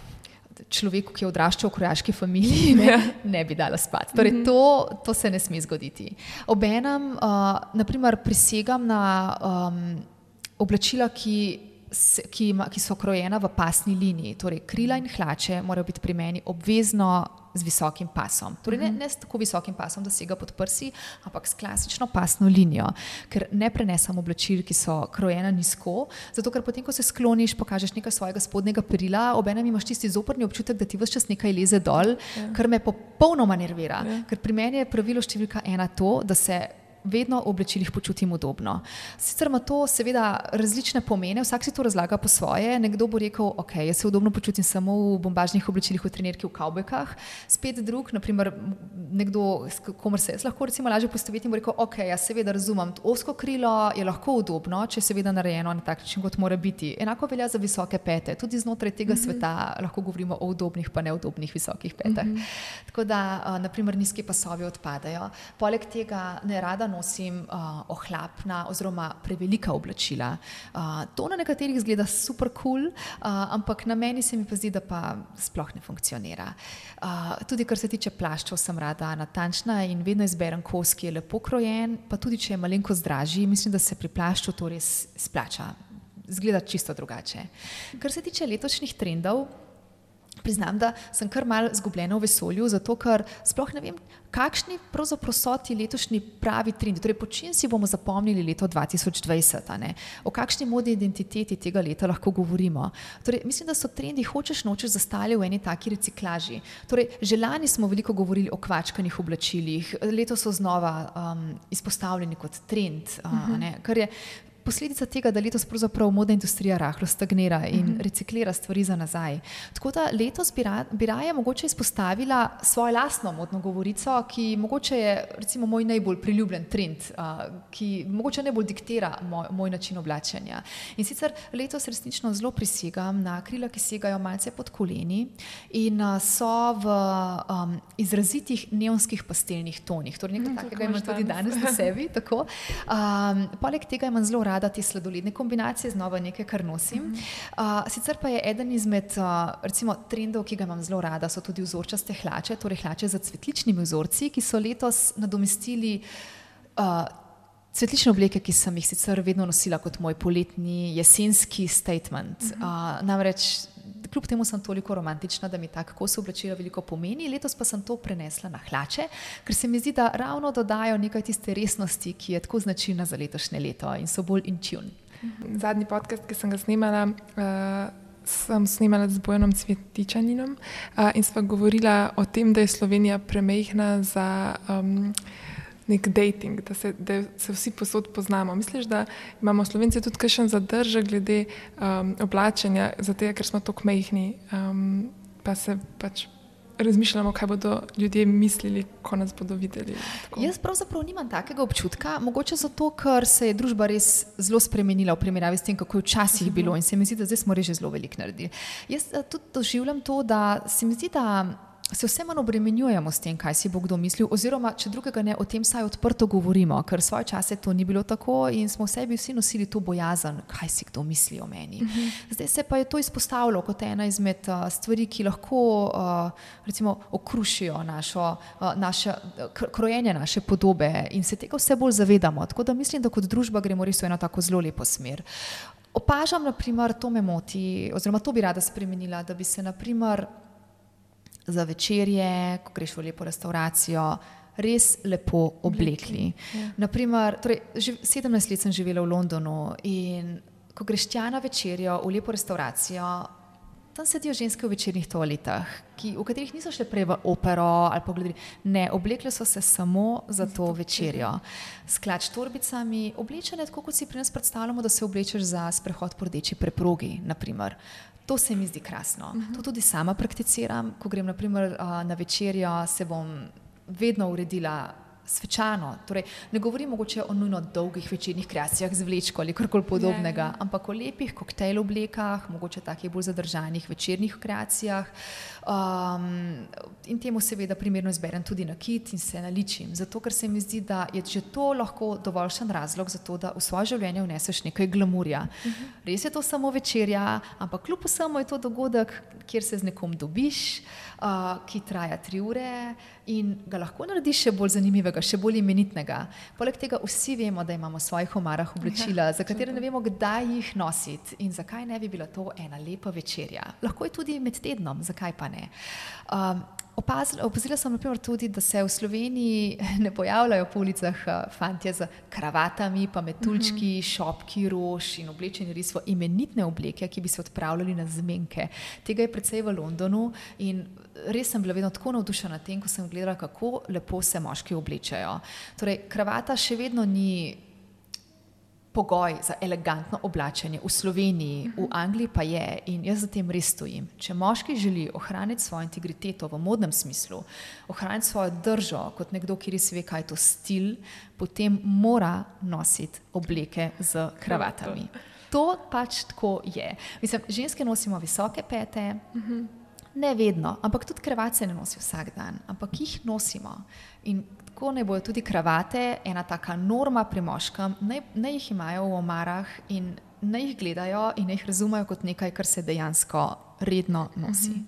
Človeku, ki je odraščal v krojaški familiji, ne, ja. ne bi dala spati. Torej, mhm. to, to se ne sme zgoditi. Obenem, uh, naprimer, prisegam na um, oblačila, ki, ki, ima, ki so krojena v pasni liniji, torej krila in hlače, morajo biti pri meni obvezno z visokim pasom. Torej, ne, ne s tako visokim pasom, da sega pod prsi, ampak s klasično pasno linijo, ker ne prenesem oblačil, ki so krojena nizko, zato ker potem, ko se skloniš, pokažeš nekaj svojega spodnjega perila, obenem imaš tisti zoprni občutek, da ti vse čas nekaj leze dol, ja. kar me popolnoma nervira. Ja. Ker pri meni je pravilo številka ena to, da se vedno v oblačilih počutim udobno. Sicer ima to seveda različne pomene, vsak si to razlaga po svoje. Nekdo bo rekel, ok, jaz se udobno počutim samo v bombažnih oblačilih, v trenerki, v kavbojkah. Spet drug, naprimer nekdo, s komer se jaz lahko recimo lažje postavim, bo rekel, ok, jaz seveda razumem, osko krilo je lahko udobno, če je seveda narejeno na tak način, kot mora biti. Enako velja za visoke pete. Tudi znotraj tega mm -hmm. sveta lahko govorimo o udobnih pa neudobnih visokih petah. Mm -hmm. Tako da, uh, naprimer, nizki pasovi odpadajo. Poleg tega ne rada nosim uh, ohlapna oziroma prevelika oblačila. Uh, to na nekaterih zgleda super kul, cool, uh, ampak na meni se mi pa zdi, da pa sploh ne funkcionira. Uh, tudi kar se tiče plaščev, sem rada natančna in vedno izberem kos, ki je lepo krojen, pa tudi če je malenko zdražji, mislim, da se pri plašču to res splača. Zgleda čisto drugače. Kar se tiče letošnjih trendov, priznam, da sem kar mal zgubljena v vesolju, zato ker sploh ne vem, kakšni pravzaprav so ti letošnji pravi trendi. Torej, po čem si bomo zapomnili leto 2020? O kakšni modi identiteti tega leta lahko govorimo? Torej, mislim, da so trendi, hočeš nočeš, zastali v eni taki reciklaži. Torej, že lani smo veliko govorili o kvačkanih oblačilih, letos so znova um, izpostavljeni kot trend, uh, kar je posledica tega, da letos pravzaprav modna industrija rahlo stagnira in uh -huh. reciklira stvari za nazaj. Tako da letos bi, ra, bi raje mogoče izpostavila svojo lastno modno govorico, ki mogoče je recimo moj najbolj priljubljen trend, uh, ki mogoče najbolj diktira moj, moj način oblačenja. In sicer letos resnično zelo prisegam na krila, ki segajo malce pod koleni in uh, so v um, izrazitih neonskih pastelnih tonih. Torej nekaj mm, takega imam tudi danes na sebi. Um, poleg tega imam zelo rada te sladoledne kombinacije, znova nekaj, kar nosim. Uh -huh. uh, sicer pa je eden izmed uh, recimo, trendov, ki ga imam zelo rada, so tudi vzorčaste hlače, torej hlače za cvetličnimi vzorci, ki so letos nadomestili. Uh, Cvetlične obleke, ki sem jih sicer vedno nosila kot moj poletni, jesenski statement. Uh -huh. uh, namreč kljub temu sem toliko romantična, da mi tako kos oblačila veliko pomeni. Letos pa sem to prenesla na hlače, ker se mi zdi, da ravno dodajo nekaj tiste resnosti, ki je tako značilna za letošnje leto in so bolj in tune. Zadnji podcast, ki sem ga snimala. Uh... Sem snimala z Bojanom Cvetičaninom uh, in sva govorila o tem, da je Slovenija premehna za um, nek dating, da se, da se vsi posod poznamo. Misliš, da imamo slovenci tudi kakšen zadržek glede um, oblačenja, zato ker smo tako mehni, um, pa se pač. Razmišljamo, kaj bodo ljudje mislili, ko nas bodo videli. Tako. Jaz pravzaprav nimam takega občutka, mogoče zato, ker se je družba res zelo spremenila v primerjavi s tem, kako je včasih uh mhm. -huh. bilo in se mi zdi, da zdaj smo res zelo veliko naredili. Jaz eh, tudi doživljam to, da se mi zdi, da se vse manj obremenjujemo s tem, kaj si bo kdo mislil, oziroma če drugega ne, o tem saj odprto govorimo, ker svoje čase to ni bilo tako in smo v sebi vsi nosili to bojazen, kaj si kdo misli o meni. Uh mhm. -huh. Zdaj se pa je to izpostavilo kot ena izmed uh, stvari, ki lahko uh, recimo, okrušijo našo, uh, naše, krojenje naše podobe in se tega vse bolj zavedamo. Tako da mislim, da kot družba gremo res v eno tako zelo lepo smer. Opažam, naprimer, to me moti, oziroma to bi rada spremenila, da bi se, naprimer, za večerje, ko greš v lepo restauracijo, res lepo oblekli. Ja. Naprimer, torej, 17 let sem živela v Londonu in ko greš tja na večerjo v lepo restauracijo, tam sedijo ženske v večernih toaletah, ki, v katerih niso šle prej v opero ali pogledali. Ne, oblekle so se samo za to večerjo. Sklač torbicami, oblečene tako, kot si pri nas predstavljamo, da se oblečeš za sprehod po rdeči preprogi. Naprimer. To se mi zdi krasno. Uh -huh. To tudi sama prakticiram. Ko grem naprimer, na večerjo, se bom vedno uredila svečano. Torej, ne govorim mogoče o nujno dolgih večernih kreacijah z vlečko ali karkoli podobnega, ne. ampak o lepih koktejl oblekah, mogoče takih bolj zadržanih večernih kreacijah. Um, in temu seveda primerno izberem tudi na kit in se naličim. Zato, ker se mi zdi, da je že to lahko dovoljšen razlog za to, da v svoje življenje vneseš nekaj glamurja. Uh mhm. -huh. Res je to samo večerja, ampak kljub vsemu je to dogodek, kjer se z nekom dobiš, uh, ki traja tri ure in ga lahko narediš še bolj zanimivega, še bolj imenitnega. Poleg tega vsi vemo, da imamo v svojih omarah oblačila, ja, za katere ne vemo, kdaj jih nositi in zakaj ne bi bila to ena lepa večerja. Lahko je tudi med tednom, zakaj pa ne. Um, Opazila sem naprimer, tudi, da se v Sloveniji *laughs* ne pojavljajo po ulicah eh, fantje z kravatami, pa metuljčki, mhm. šopki, rož in oblečeni res v imenitne obleke, ki bi se odpravljali na zmenke. Tega je predvsej v Londonu in res sem bila vedno tako navdušena tem, ko sem gledala, kako lepo se moški oblečajo. Torej, kravata še vedno ni pogoj za elegantno oblačenje v Sloveniji, v Angliji pa je in jaz za tem res stojim. Če moški želi ohraniti svojo integriteto v modnem smislu, ohraniti svojo držo kot nekdo, ki res ve, kaj je to stil, potem mora nositi obleke z kravatami. To pač tako je. Mislim, ženske nosimo visoke pete. Uh -huh. Ne vedno, ampak tudi kravace ne nosijo vsak dan, ampak jih nosimo. In tako naj bojo tudi kravate, ena taka norma pri moškem, naj, naj jih imajo v omarah in naj jih gledajo in naj jih razumejo kot nekaj, kar se dejansko redno nosi. Mhm.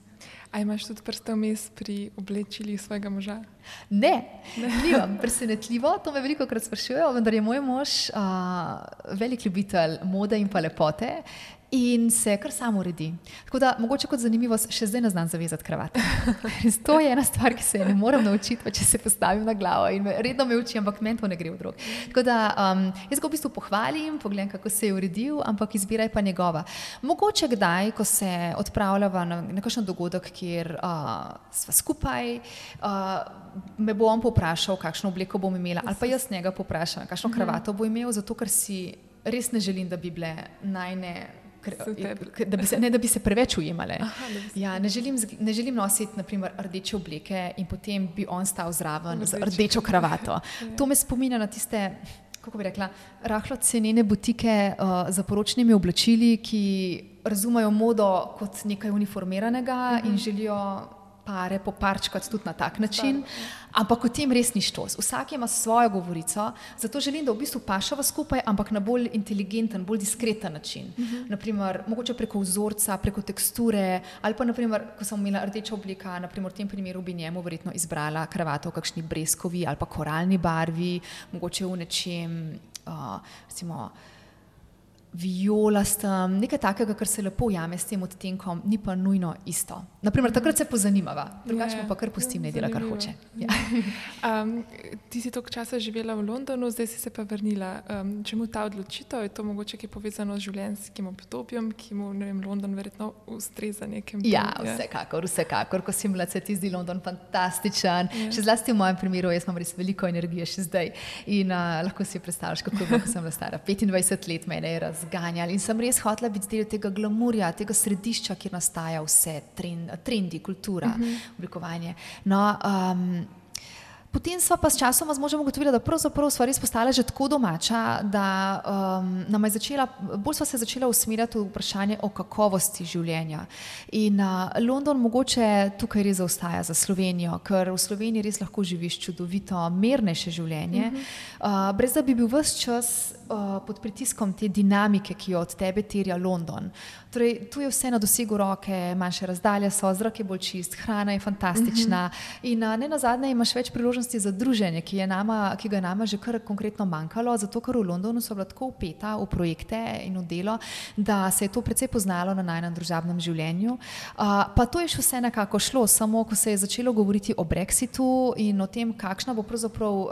A imaš tudi prste vmes pri oblečili svojega moža? Ne, ne. *laughs* presenetljivo, to me veliko krat sprašujejo, vendar je moj mož uh, velik ljubitelj mode in pa lepote in se kar samo uredi. Tako da, mogoče kot zanimivost, še zdaj ne znam zavezati kravate. *laughs* to je ena stvar, ki se je ne morem naučiti, če se postavim na glavo in me, redno me uči, ampak meni to ne gre v drug. Tako da, um, jaz ga v bistvu pohvalim, pogledam, kako se je uredil, ampak izbira je pa njegova. Mogoče kdaj, ko se odpravljava na nekakšen dogodek, kjer uh, sva skupaj, uh, me bo on poprašal, kakšno obleko bom imela, ali pa jaz njega poprašam, kakšno kravato bo imel, zato ker si res ne želim, da bi bile najne. Ker, da, bi se, ne, da bi se preveč ujemale. Aha, se- Ja, ne, želim, z- ne želim nositi naprimer, rdeče obleke in potem bi on stal zraven z Rdeči. rdečo kravato. *laughs* To me spominja na tiste, kako bi rekla, rahlo cenene butike uh, za poročnimi oblačili, ki razumejo modo kot nekaj uniformiranega in želijo pare poparčkati tudi na tak način. Ampak o tem res ni štos. Vsak ima svojo govorico, zato želim, da v bistvu pašava skupaj, ampak na bolj inteligenten, bolj diskreten način. Uh -huh. naprimer, mogoče preko vzorca, preko teksture, ali pa, naprimer, ko sem imela rdeča oblika, naprimer, v tem primeru bi njemu verjetno izbrala kravato v kakšni breskovi ali pa koralni barvi, mogoče v nečem, uh, recimo violastem, nekaj takega, kar se lepo ujame s tem odtenkom, ni pa nujno isto. Naprimer, takrat se pozanimava, drugače Ja, pa kar pustim, ja, ne dela, kar hoče. Ja. *laughs* Um, ti si toliko časa živela v Londonu, zdaj si se pa vrnila. Um, čemu ta odločitev? Je to mogoče ki je povezano z življenjskim obdobjem, ki mu vem, London verjetno ustreza nekem. Ja, tem, vsekakor, vsekakor. Ko si mlad, se ti zdi London fantastičen. Ja. Še zlasti v mojem primeru, jaz imam res veliko energije še zdaj. In uh, lahko si predstavljaš, kako je bilo, ko sem bila stara 25 let, mene je razganjal. In sem res hotela biti del tega glamurja, tega središča, kjer nastaja vse, trend, trendi, kultura, uh -huh. oblikovanje. No, um, Potem smo pa s časom z možem ugotovili, da pravzaprav smo res postali že tako domača, da um, nam je začela, bolj smo se začela usmerjati v vprašanje o kakovosti življenja. In uh, London mogoče tukaj res zaostaja za Slovenijo, ker v Sloveniji res lahko živiš čudovito, mirnejše življenje, uh, brez da bi bil vse čas uh, pod pritiskom te dinamike, ki jo od tebe terja London. Torej, tu je vse na dosegu roke, manjše razdalje so, zrak je bolj čist, hrana je fantastična uh -huh. in a, ne na zadnje imaš več priložnosti za druženje, ki, je nama, ki ga je nama že kar konkretno manjkalo, zato ker v Londonu so bila tako upeta v projekte in v delo, da se je to precej poznalo na najnem družabnem življenju. A, pa to je še vse nekako šlo, samo ko se je začelo govoriti o Brexitu in o tem, kakšna bo pravzaprav uh,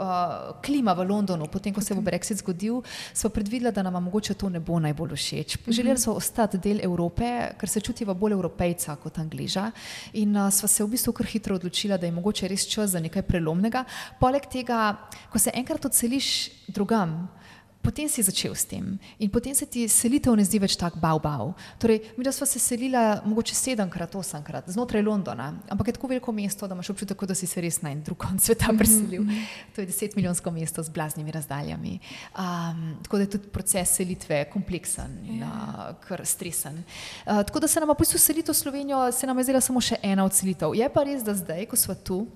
klima v Londonu, potem ko se bo Brexit zgodil, smo predvideli, da nam mogoče to ne bo najbolj všeč. Želeli so ostati del Evrope, ker se čutiva bolj evropejca kot angliža. In uh, sva se v bistvu kar hitro odločila, da je mogoče res čas za nekaj prelomnega. Poleg tega, ko se enkrat odseliš drugam, Potem si začel s tem in potem se ti selitev ne zdi več tako bav-bav. Torej, mi smo se selili mogoče sedemkrat, osemkrat znotraj Londona, ampak je tako veliko mesto, da imaš občutek, da si se res na en drug konec sveta preselil. To je deset milijonsko mesto z blaznimi razdaljami. Um, tako da je tudi proces selitve kompleksen in uh, kar stresen. Uh, tako da se nam v bistvu selitev v Slovenijo, se nam je zdela samo še ena od selitev. Je pa res, da zdaj, ko smo tu,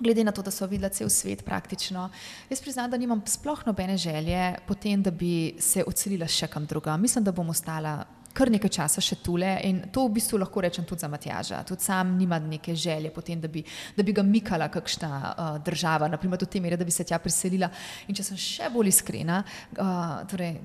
Glede na to, da so videla cel svet praktično, jaz priznam, da nimam sploh nobene želje potem, da bi se odselila še kam drugam. Mislim, da bom ostala kar nekaj časa še tule in to v bistvu lahko rečem tudi za Matjaža. Tudi sam nima neke želje potem, da bi, da bi ga mikala kakšna uh, država, naprimer do te mere, da bi se tja preselila. In če sem še bolj iskrena, uh, torej,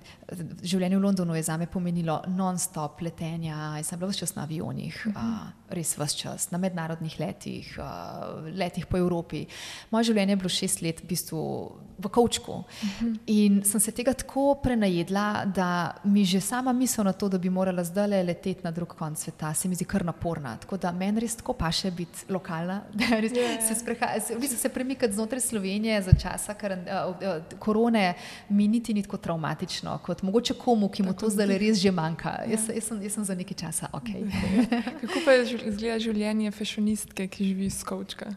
življenje v Londonu je zame pomenilo non-stop letenja, jaz sem bila vse čas na avionih, uh, res vse čas, na mednarodnih letih, uh, letih po Evropi. Moje življenje je bilo šest let v bistvu v kavčku in sem se tega tako prenajedla, da mi že sama misel na to, da bi morala zdaj leteti na drug konec sveta, se mi zdi kar naporna. Tako da meni res tako paše biti lokalna, *laughs* da res Ja, ja. se, spreha, se, v bistvu se premikati znotraj Slovenije za časa karan, uh, uh, korone mi niti ni tako traumatično, kot mogoče komu, ki mu to zdaj res že manjka. Jaz, jaz, sem, jaz sem za nekaj časa ok. *laughs* Kako pa izgleda življenje fashionistke, ki živi iz kavčka?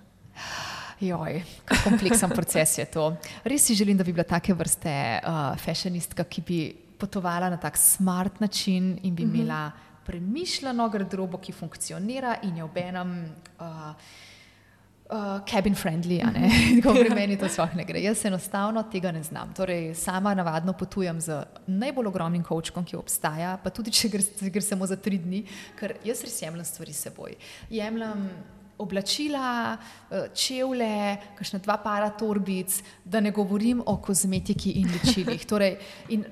Joj, kako kompleksen proces je to. Res si želim, da bi bila take vrste uh, fashionistka, ki bi potovala na tak smart način in bi imela premišljeno garderobo, ki funkcionira in je obenem. Uh, Uh, cabin friendly, *laughs* tako pri meni to sploh ne gre. Jaz enostavno tega ne znam. Torej, sama navadno potujem z najbolj ogromnim kočkom, ki obstaja, pa tudi če gre, gre samo za tri dni, ker jaz res jemljem stvari s seboj. Jemljem oblačila, eh, čevlje, kakšne dva para torbic, da ne govorim o kozmetiki in ličilih. Torej, in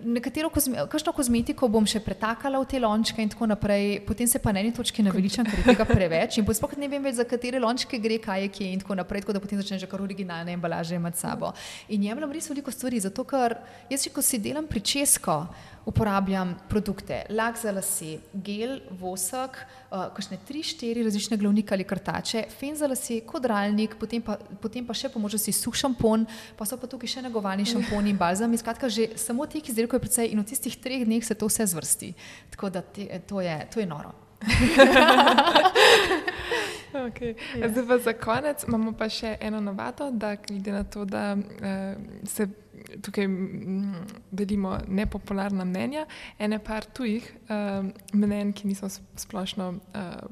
kozme, kakšno kozmetiko bom še pretakala v te lončke in tako naprej, potem se pa na eni točki naveličam, ker je tega preveč in sploh ne vem več, za katere lončke gre, kaj je kje in tako naprej, tako da potem začnem že kar originalne embalaže s sabo. In jemljem res veliko stvari, zato ker jaz, če ko si delam pričesko, uporabljam produkte, lak za lase, gel, vosek, uh, kakšne tri, štiri različne glavnike ali krtače, fen za lase, kodralnik, potem pa, potem pa še po možnosti suh šampon, pa so pa tukaj še negovalni šamponi in balzami. Skratka, že samo teh izdelkov je precej in v tistih treh dneh se to vse zvrsti. Tako da te, to, je, to je noro. *laughs* okay. ja. Zdaj pa za konec imamo pa še eno novato, da glede na to, da uh, se tukaj delimo nepopularna mnenja, ene par tujih uh, mnenj, ki niso splošno. Uh,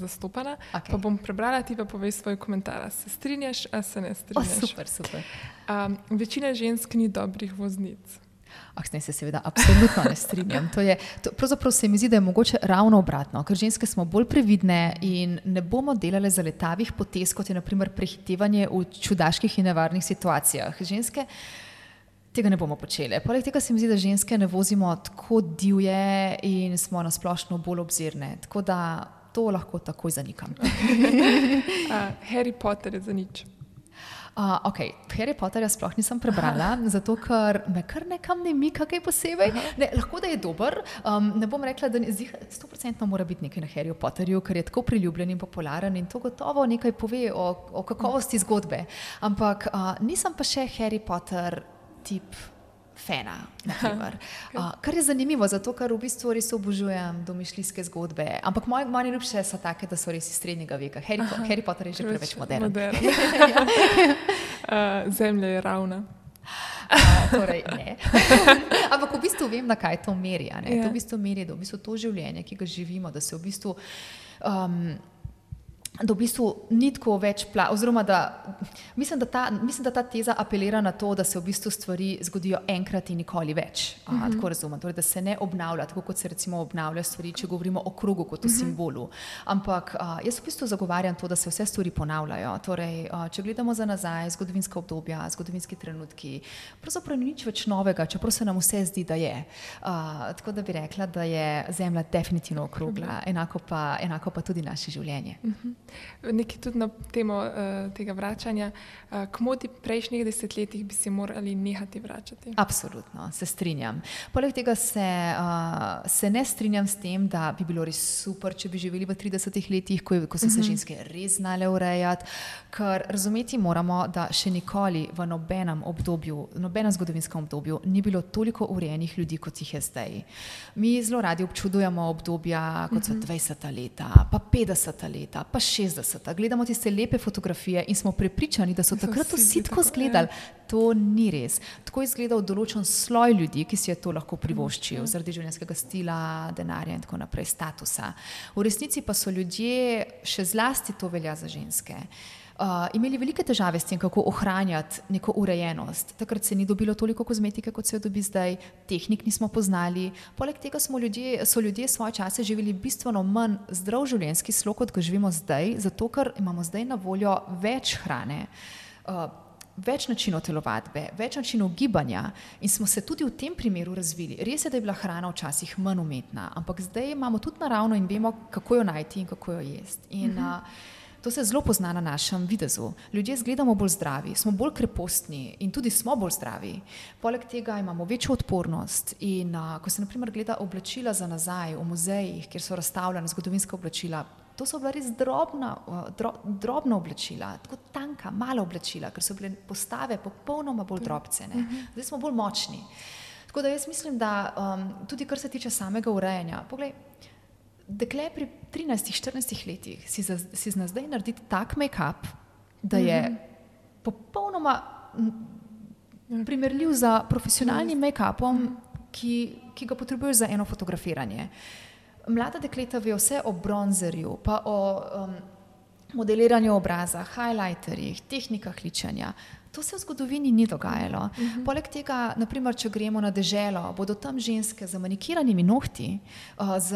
Zastopana. Okay. Pa bom prebrala, ti pa povej svoj komentar. Se strinjaš, ali se ne strinjaš? Oh, super, super. Um, večina žensk ni dobrih voznic. Ah, ne, se seveda absolutno ne strinjam. To je, to, pravzaprav se mi zdi, da je mogoče ravno obratno, ker ženske smo bolj previdne in ne bomo delale za letavih potez, kot je naprimer prehitevanje v čudaških in nevarnih situacijah. Ženske tega ne bomo počele. Poleg tega se mi zdi, da ženske ne vozimo tako divje in smo nasplošno bolj obzirne. To lahko takoj zanikam. *laughs* uh, Harry Potter je za nič. Uh, okay. Harry Potterja sploh nisem prebrala, *laughs* zato ker me kar nekam ne mika kaj posebej. Ne, lahko da je dober. Um, ne bom rekla, da je 100% mora biti nekaj na Harryju Potterju, ker je tako priljubljen in popularen in to gotovo nekaj pove o, o kakovosti zgodbe. Ampak uh, nisem pa še Harry Potter tip fena. Uh, *laughs* kar je zanimivo, zato ker v bistvu res obožujem domišljijske zgodbe. Ampak moje moj najljubše so take, da so res iz srednjega veka. Harry, po, Harry Potter je že preveč moderen. modern. uh, *laughs* *laughs* zemlja je ravna. Uh, torej, Ampak v bistvu vem, na kaj to meri. Ja. To v bistvu meri, da v bistvu to življenje, ki ga živimo, da se v bistvu. Um, da v bistvu ni tako več pla, oziroma da mislim, da, ta, mislim, da ta teza apelira na to, da se v bistvu stvari zgodijo enkrat in nikoli več. Uh -huh. Tako razumem, torej, da se ne obnavlja, tako kot se recimo obnavlja stvari, če govorimo o krogu kot o uh -huh. simbolu. Ampak a, jaz v bistvu zagovarjam to, da se vse stvari ponavljajo. Torej, a, če gledamo za nazaj, zgodovinska obdobja, zgodovinski trenutki, pravzaprav ni nič več novega, čeprav se nam vse zdi, da je. A, tako da bi rekla, da je Zemlja definitivno okrogla, uh -huh. enako, pa, enako pa tudi naše življenje. Uh -huh. Nekaj tudi na temo uh, tega vračanja. Uh, k modi prejšnjih desetletjih bi se morali nehati vračati. Absolutno, se strinjam. Poleg tega se, uh, se ne strinjam s tem, da bi bilo res super, če bi živeli v 30 letih, ko, ko so se uh mhm. -huh. ženske res znale urejati. Ker razumeti moramo, da še nikoli v nobenem obdobju, nobenem zgodovinskem obdobju, ni bilo toliko urejenih ljudi, kot jih je zdaj. Mi zelo radi občudujemo obdobja, kot so uh -huh. 20 leta, pa 50 leta, pa 60. Gledamo tiste lepe fotografije in smo prepričani, da so *laughs* takrat vsi tako izgledali. To ni res. Tako je izgledal določen sloj ljudi, ki si je to lahko privoščil zaradi življenjskega stila, denarja in tako naprej, statusa. V resnici pa so ljudje, še zlasti to velja za ženske. Uh, imeli velike težave s tem, kako ohranjati neko urejenost. Takrat se ni dobilo toliko kozmetike, kot se jo dobi zdaj, tehnik nismo poznali. Poleg tega ljudje, so ljudje svoje čase živeli bistveno manj zdrav življenjski slog, kot ga živimo zdaj, zato ker imamo zdaj na voljo več hrane. Uh, Več načinov telovadbe, več načinov gibanja, in smo se tudi v tem primeru razvili. Res je, da je bila hrana včasih manj umetna, ampak zdaj imamo tudi naravno in vemo, kako jo najti in kako jo jesti. In, uh -huh. To se zelo pozna na našem videzu. Ljudje izgledamo bolj zdravi, smo bolj krepostni in tudi smo bolj zdravi. Poleg tega imamo večjo odpornost. In a, ko se naprimer gleda oblačila za nazaj v muzejih, kjer so razstavljena zgodovinska oblačila, to so bila res drobna, dro, drobna oblačila, tako tanka, mala oblačila, ker so bile postave popolnoma bolj drobcene. Mhm. Zdaj smo bolj močni. Tako da jaz mislim, da um, tudi kar se tiče samega urejanja, poglej, dekle pri 13-14 letih si, za, si zna zdaj narediti tak make-up, da je mm -hmm. popolnoma primerljiv z profesionalnim make-upom, mm -hmm. ki, ki ga potrebuješ za eno fotografiranje. Mlada dekleta ve vse o bronzerju, pa o um, modeliranju obraza, highlighterjih, tehnikah ličanja. To se v zgodovini ni dogajalo. Uh mhm. -huh. Poleg tega, naprimer, če gremo na deželo, bodo tam ženske z manikiranimi nohti, uh, z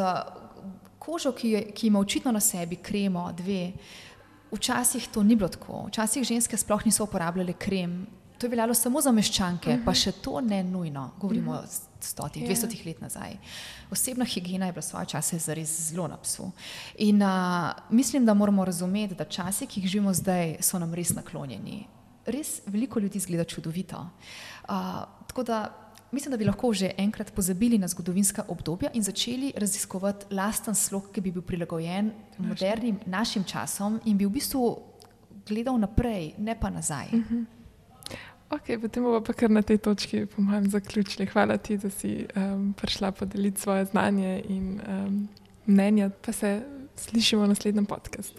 kožo, ki, je, ki ima očitno na sebi kremo, dve. Včasih to ni bilo tako. Včasih ženske sploh niso uporabljale krem. To je veljalo samo za meščanke, uh -huh. pa mhm. še to ne nujno. Govorimo o uh -huh. stotih, ja. dvestotih let nazaj. Osebna higiena je bila svoje čase zares zelo na psu. In uh, mislim, da moramo razumeti, da časi, ki jih živimo zdaj, so nam res naklonjeni. Res veliko ljudi izgleda čudovito. Uh, tako da mislim, da bi lahko že enkrat pozabili na zgodovinska obdobja in začeli raziskovati lasten slog, ki bi bil prilagojen modernim našim časom in bi v bistvu gledal naprej, ne pa nazaj. Uh -huh. Ok, potem bomo pa kar na tej točki, po mojem, zaključili. Hvala ti, da si um, prišla podeliti svoje znanje in um, mnenja, pa se slišimo v naslednjem podkastu.